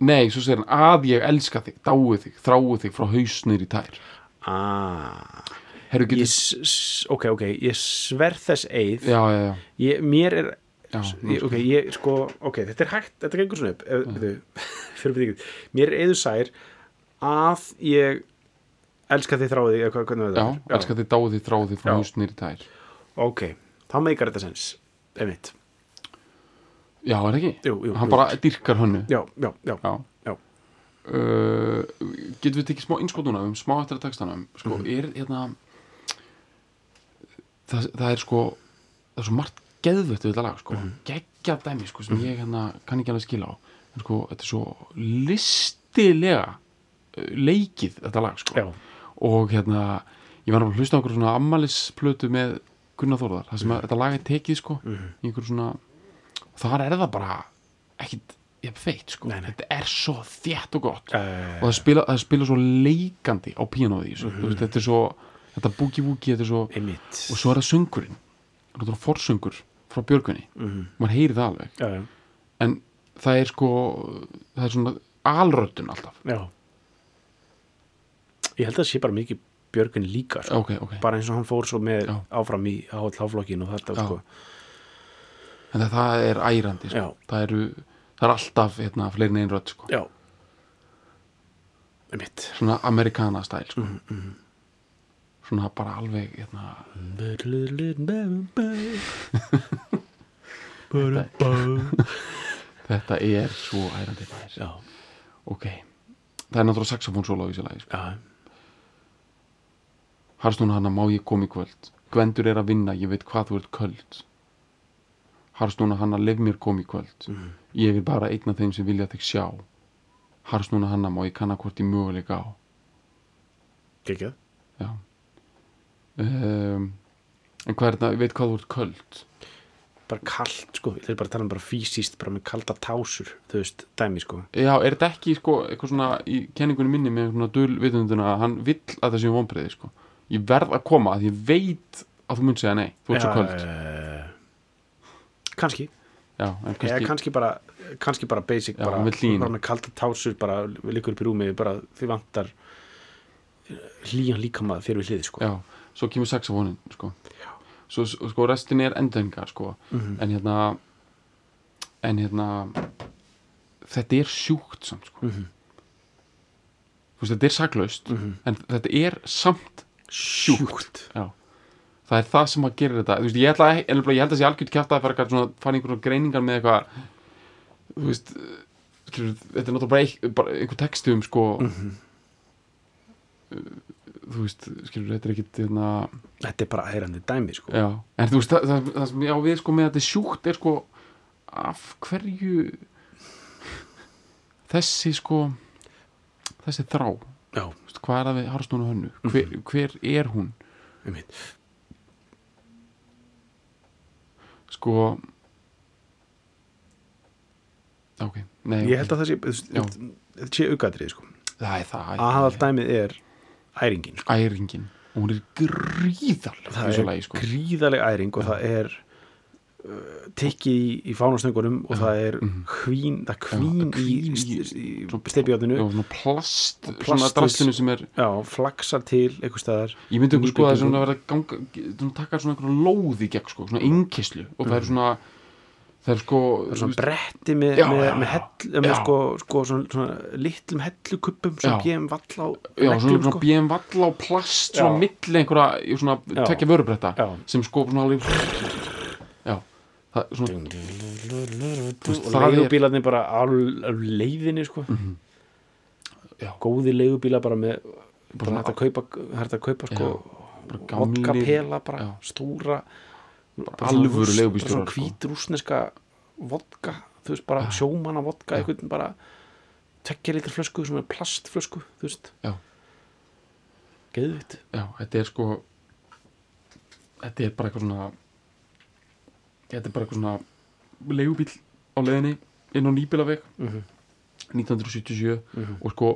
Nei, svo segir hann að ég elska þig, dái þig þrái þig frá hausnir í tær. Ah. Herru, ég, ok, ok, ég sver þess eið. Já, já, já, ég, mér er já ég, ok, ég sko, ok, þetta er hægt þetta gengur svona upp ef, ykkur, mér er eður sær að ég elska þið þráði þig, eða hvað, hvernig já, þetta? elska þig, dái þig, þrái þig frá Já. hausnir í tær. Ok, þá meikar þetta sens einmitt, já, er ekki? jú, jú, hann jú. bara dyrkar hönnu. Já, já, já, já. já. uh, getum við tekið smá innskotuna um smá eftir að textanum. Sko, Mhm. er hérna það, það er sko það er svo margt geðvögt við þetta lag sko, Mhm. geggja dæmi sko, sem ég hérna kann ekki alveg skila á. En sko, þetta er svo listilega uh, leikið þetta lag sko. Já, og hérna, ég var að hlusta okkur svona ammælisplötu með Gunnar Þórðar það sem að þetta lag er tekið sko í einhver svona, þar er það bara ekkit, ég feit sko. Nei, nei. þetta er svo þétt og gott. Uh, og það spila, það spila svo leikandi á þessu, þú veist, þetta er svo þetta búki-búki, þetta er svo einmitt. Og svo er það söngurinn, þetta er forsöngur frá Björgunni, Mhm. maður heyri það alveg. En það er sko það er svona alröddun alltaf. Já. Ég held að það sé bara mikið Björgun líka sko. ok, ok, bara eins og hann fór svo með Já. áfram í háflokkin og þetta Já. sko. En það, er ærandi sko. Það eru, það er alltaf hérna, fleiri negin rödd sko. svona amerikana stæl sko. Mhm, svona bara alveg hérna, þetta er svo ærandi ok, það er náttúrulega saxofónsóla á þessu lagi sko. já. Harstún hana má ég koma í kvöld? Gvendur er að vinna, ég veit hvað þú ert köld Harstún hana lef mér koma í kvöld. Mhm. Ég er bara einn af þeim sem vilja þig sjá. Harstún hana má ég kanna hvort ég möguleika á? Gekjað Já. Um, En er þetta, ég veit hvað þú ert köld? Bara kalt sko, er bara tala um bara fysiskt bara með kalda tásur, þú veist, dæmi sko. Já, er þetta ekki sko, eitthvað svona í kenningunni minni með svona dul vitunduna að hann vill að það séu vonbreiði sko. Ég verð að koma að ég veit að þú mun segja nei, þú ert svo köld. uh, kannski, Já, en eða kannski, kannski bara kannski bara basic, Já, bara, bara með kalda tásur bara liggur upp í rúmi, bara þið vantar hlýjan líkama þér við hliði sko já, svo kemur saxofónin sko. Svo sko restin er endingar sko, Mhm. en hérna en hérna þetta er sjúkt samt sko. Mhm. Þú veist, þetta er saklaust Mhm. en þetta er samt sjúkt Já Það er það sem að gera þetta. Veist, ég, ætla, en ég held að sé algjört kjátt að fara einhverjum greiningar með eitthvað þú veist þetta er náttúrulega bara, bara einhver texti um sko Mhm. þú veist, skilur, þetta er ekkit hérna, þetta er bara heyrandi dæmi sko. Já, en þú veist það, það, það sem ég á við sko með að þetta er sjúkt er sko af hverju þessi sko þessi þrá, veist, hvað er það við Harstún og Hönnu, hver, hver er hún? Einmitt sko ok, nei ég held að það sé, þetta sé aukaðrið sko. Það er það aðal dæmið er æringin sko. æringin. Og hún er gríðarleg það er lagi, sko. gríðaleg æring og það er tikki í, í fánastöngunum og það er hvín það er hvín í, í- steipjáttinu svona plast, plast, svona drastinu sem er já, flaksar til einhver staðar ég myndi okkur sko að það er að ganga svona taka svona einhverja lóð í gegn sko, svona innkislu og það er svona það er sko það er svona bretti með, Já, með, já, með, hell, með sko, sko svona, svona litlum hellukuppum sem gefum vall á já, svona, svona sko. Valla og plast svona milli einhverja svona Já. tvekja vörubretta sem sko svona alveg það er svona og er- leigubílarnir bara á, leiðinni sko. Já. góði leigubílar bara með Bara hægt að kaupa, hægt að kaupa sko, bara gamlir- vodka pela bara bara alvöru sko. svona hvít rúsneska vodka þú veist bara sjómanna vodka einhvern bara tekja litur flösku, svona plastflösku þú veist, já, geðvitt já, þetta er sko þetta er bara eitthvað svona þetta er bara eitthvað svona leigubíl á leiðinni inn á nýbílaveg Mhm. 1977 og sko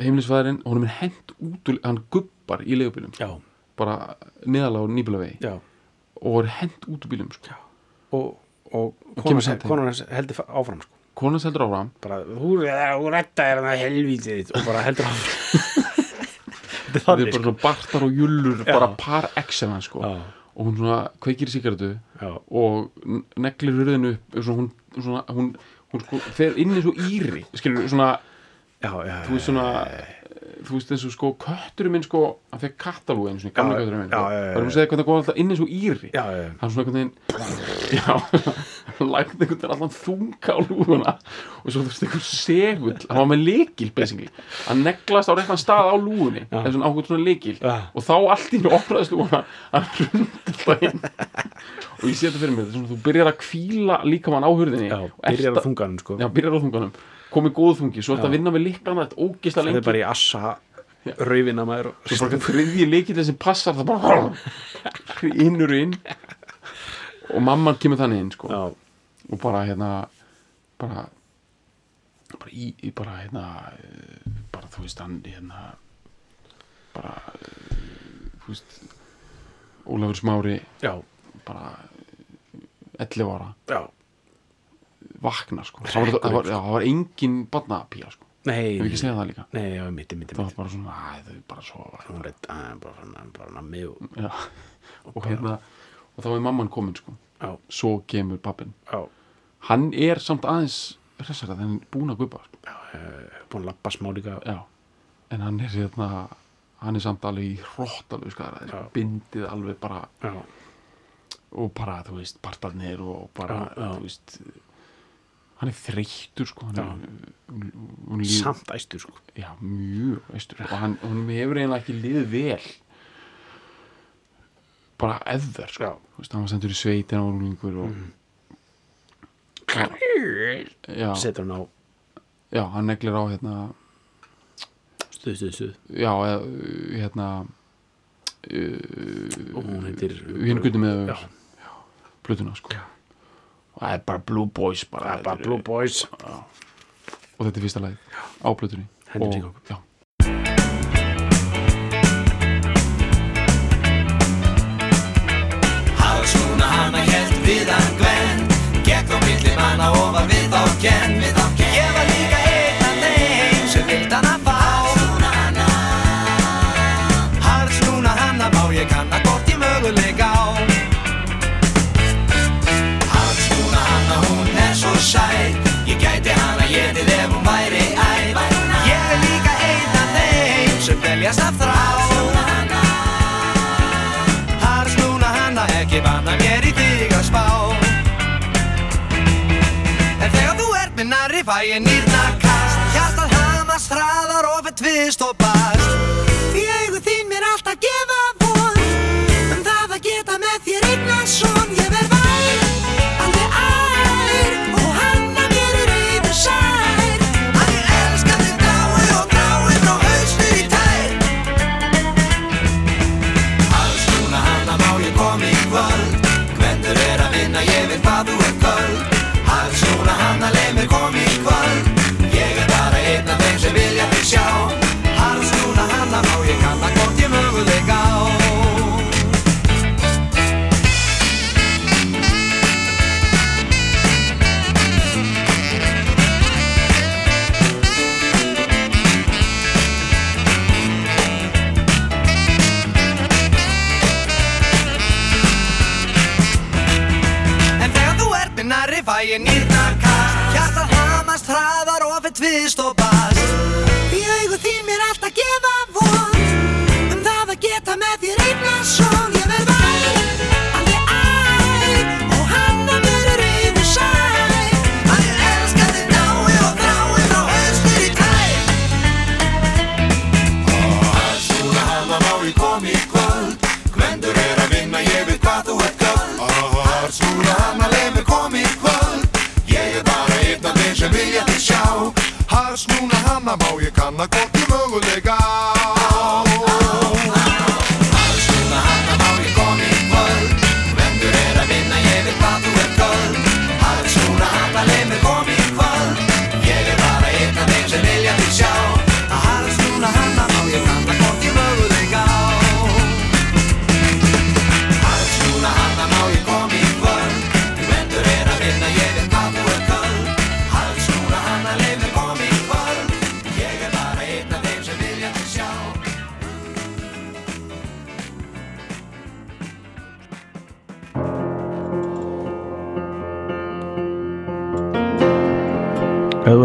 heimlisfæðurinn, honum er hent út úr, hann gubbar í leigubílum já, bara neðalega á nýbílavegi já, og er hent út úr bílum sko. og, og Og konan, heldur áfram sko. konan heldur áfram bara, þú, er hann að helvítið og bara heldur áfram þetta er bara sko. bartar og jullur Já. bara par excellence sko. Já. Og hún svona kveikir í sigaretu Já. og neglir hurðinu upp svona, hún, svona, hún, hún sko, fer inn eins og íri skilur svona, já, já, þú veist svona þú veist eins og sko kötturinn minn sko hann fekk kattalúi eins og gamla kötturinn minn já, það er um að segja hvernig það góða alltaf inn eins og íri. Hann svona veginn já, lagði einhvern veginn allan þunga á lúguna og svo þú veist einhvern segull hann var með leikil basically hann neglast á réttan stað á lúgunni Já. eða svona ákveð svona leikil Já. og þá allt í hennu opnaðist lúguna hann rundi það inn og ég sé þetta fyrir mér þetta er svona, þú byrjar að kvíla líka mann á hurðinni já, og byrjar að- að þunganum sko. já, byrjar á þunganum komið góð þungi, svo ert Já. að vinna með líklana þetta ógisla það lengi er bara í assa raufina maður og svo bara þriðji leikillin sem passar það bara innur inn og mamman kemur þannig inn sko. já, og bara hérna bara bara í, bara hérna eh, bara þú veist hann hérna bara eh, þú veist Ólafur Smári já, bara 11 ára. Já. Vakna sko. Það var, það var, já, það var engin barnapía sko. Nei, ef ekki segja það líka. Nei, já, mitti, mitti, það mitti var bara svona að þau bara sofa hún er að, bara, bara, bara nammi og, og hérna og þá er mamman komin sko já, svo kemur pappin já, hann er samt aðeins hressara þegar hann er búin að gupa sko. búin að lappa smá líka. En hann er hérna hann er samt alveg í hróttalegu skara Já. bindið alveg bara já, og bara, þú veist, partarnir og bara, þú veist hann er þreyttur sko hann er, hún, hún samt æstur sko. Já, mjög veistur og hann, hún hefur eiginlega ekki liðið vel bara eðver sko. hann var sendur í sveitin á rúlingur og mm. setur hann á já, hann neglir á hérna stuð, stuð, stuð. Já, hérna uh, og hún uh, heitir hérna gutti með blutuna sko. Já. og það er bara Blue Boys bara, bara Blue Boys. Já. og þetta er fyrsta læð á blutunni Henry Jacob viðan glenn. Gekk á milli manna og var við á genn við á fæ ég nýrna kast Hjartan hamast, hraðar og fyrir tvist og bast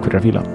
Queer Review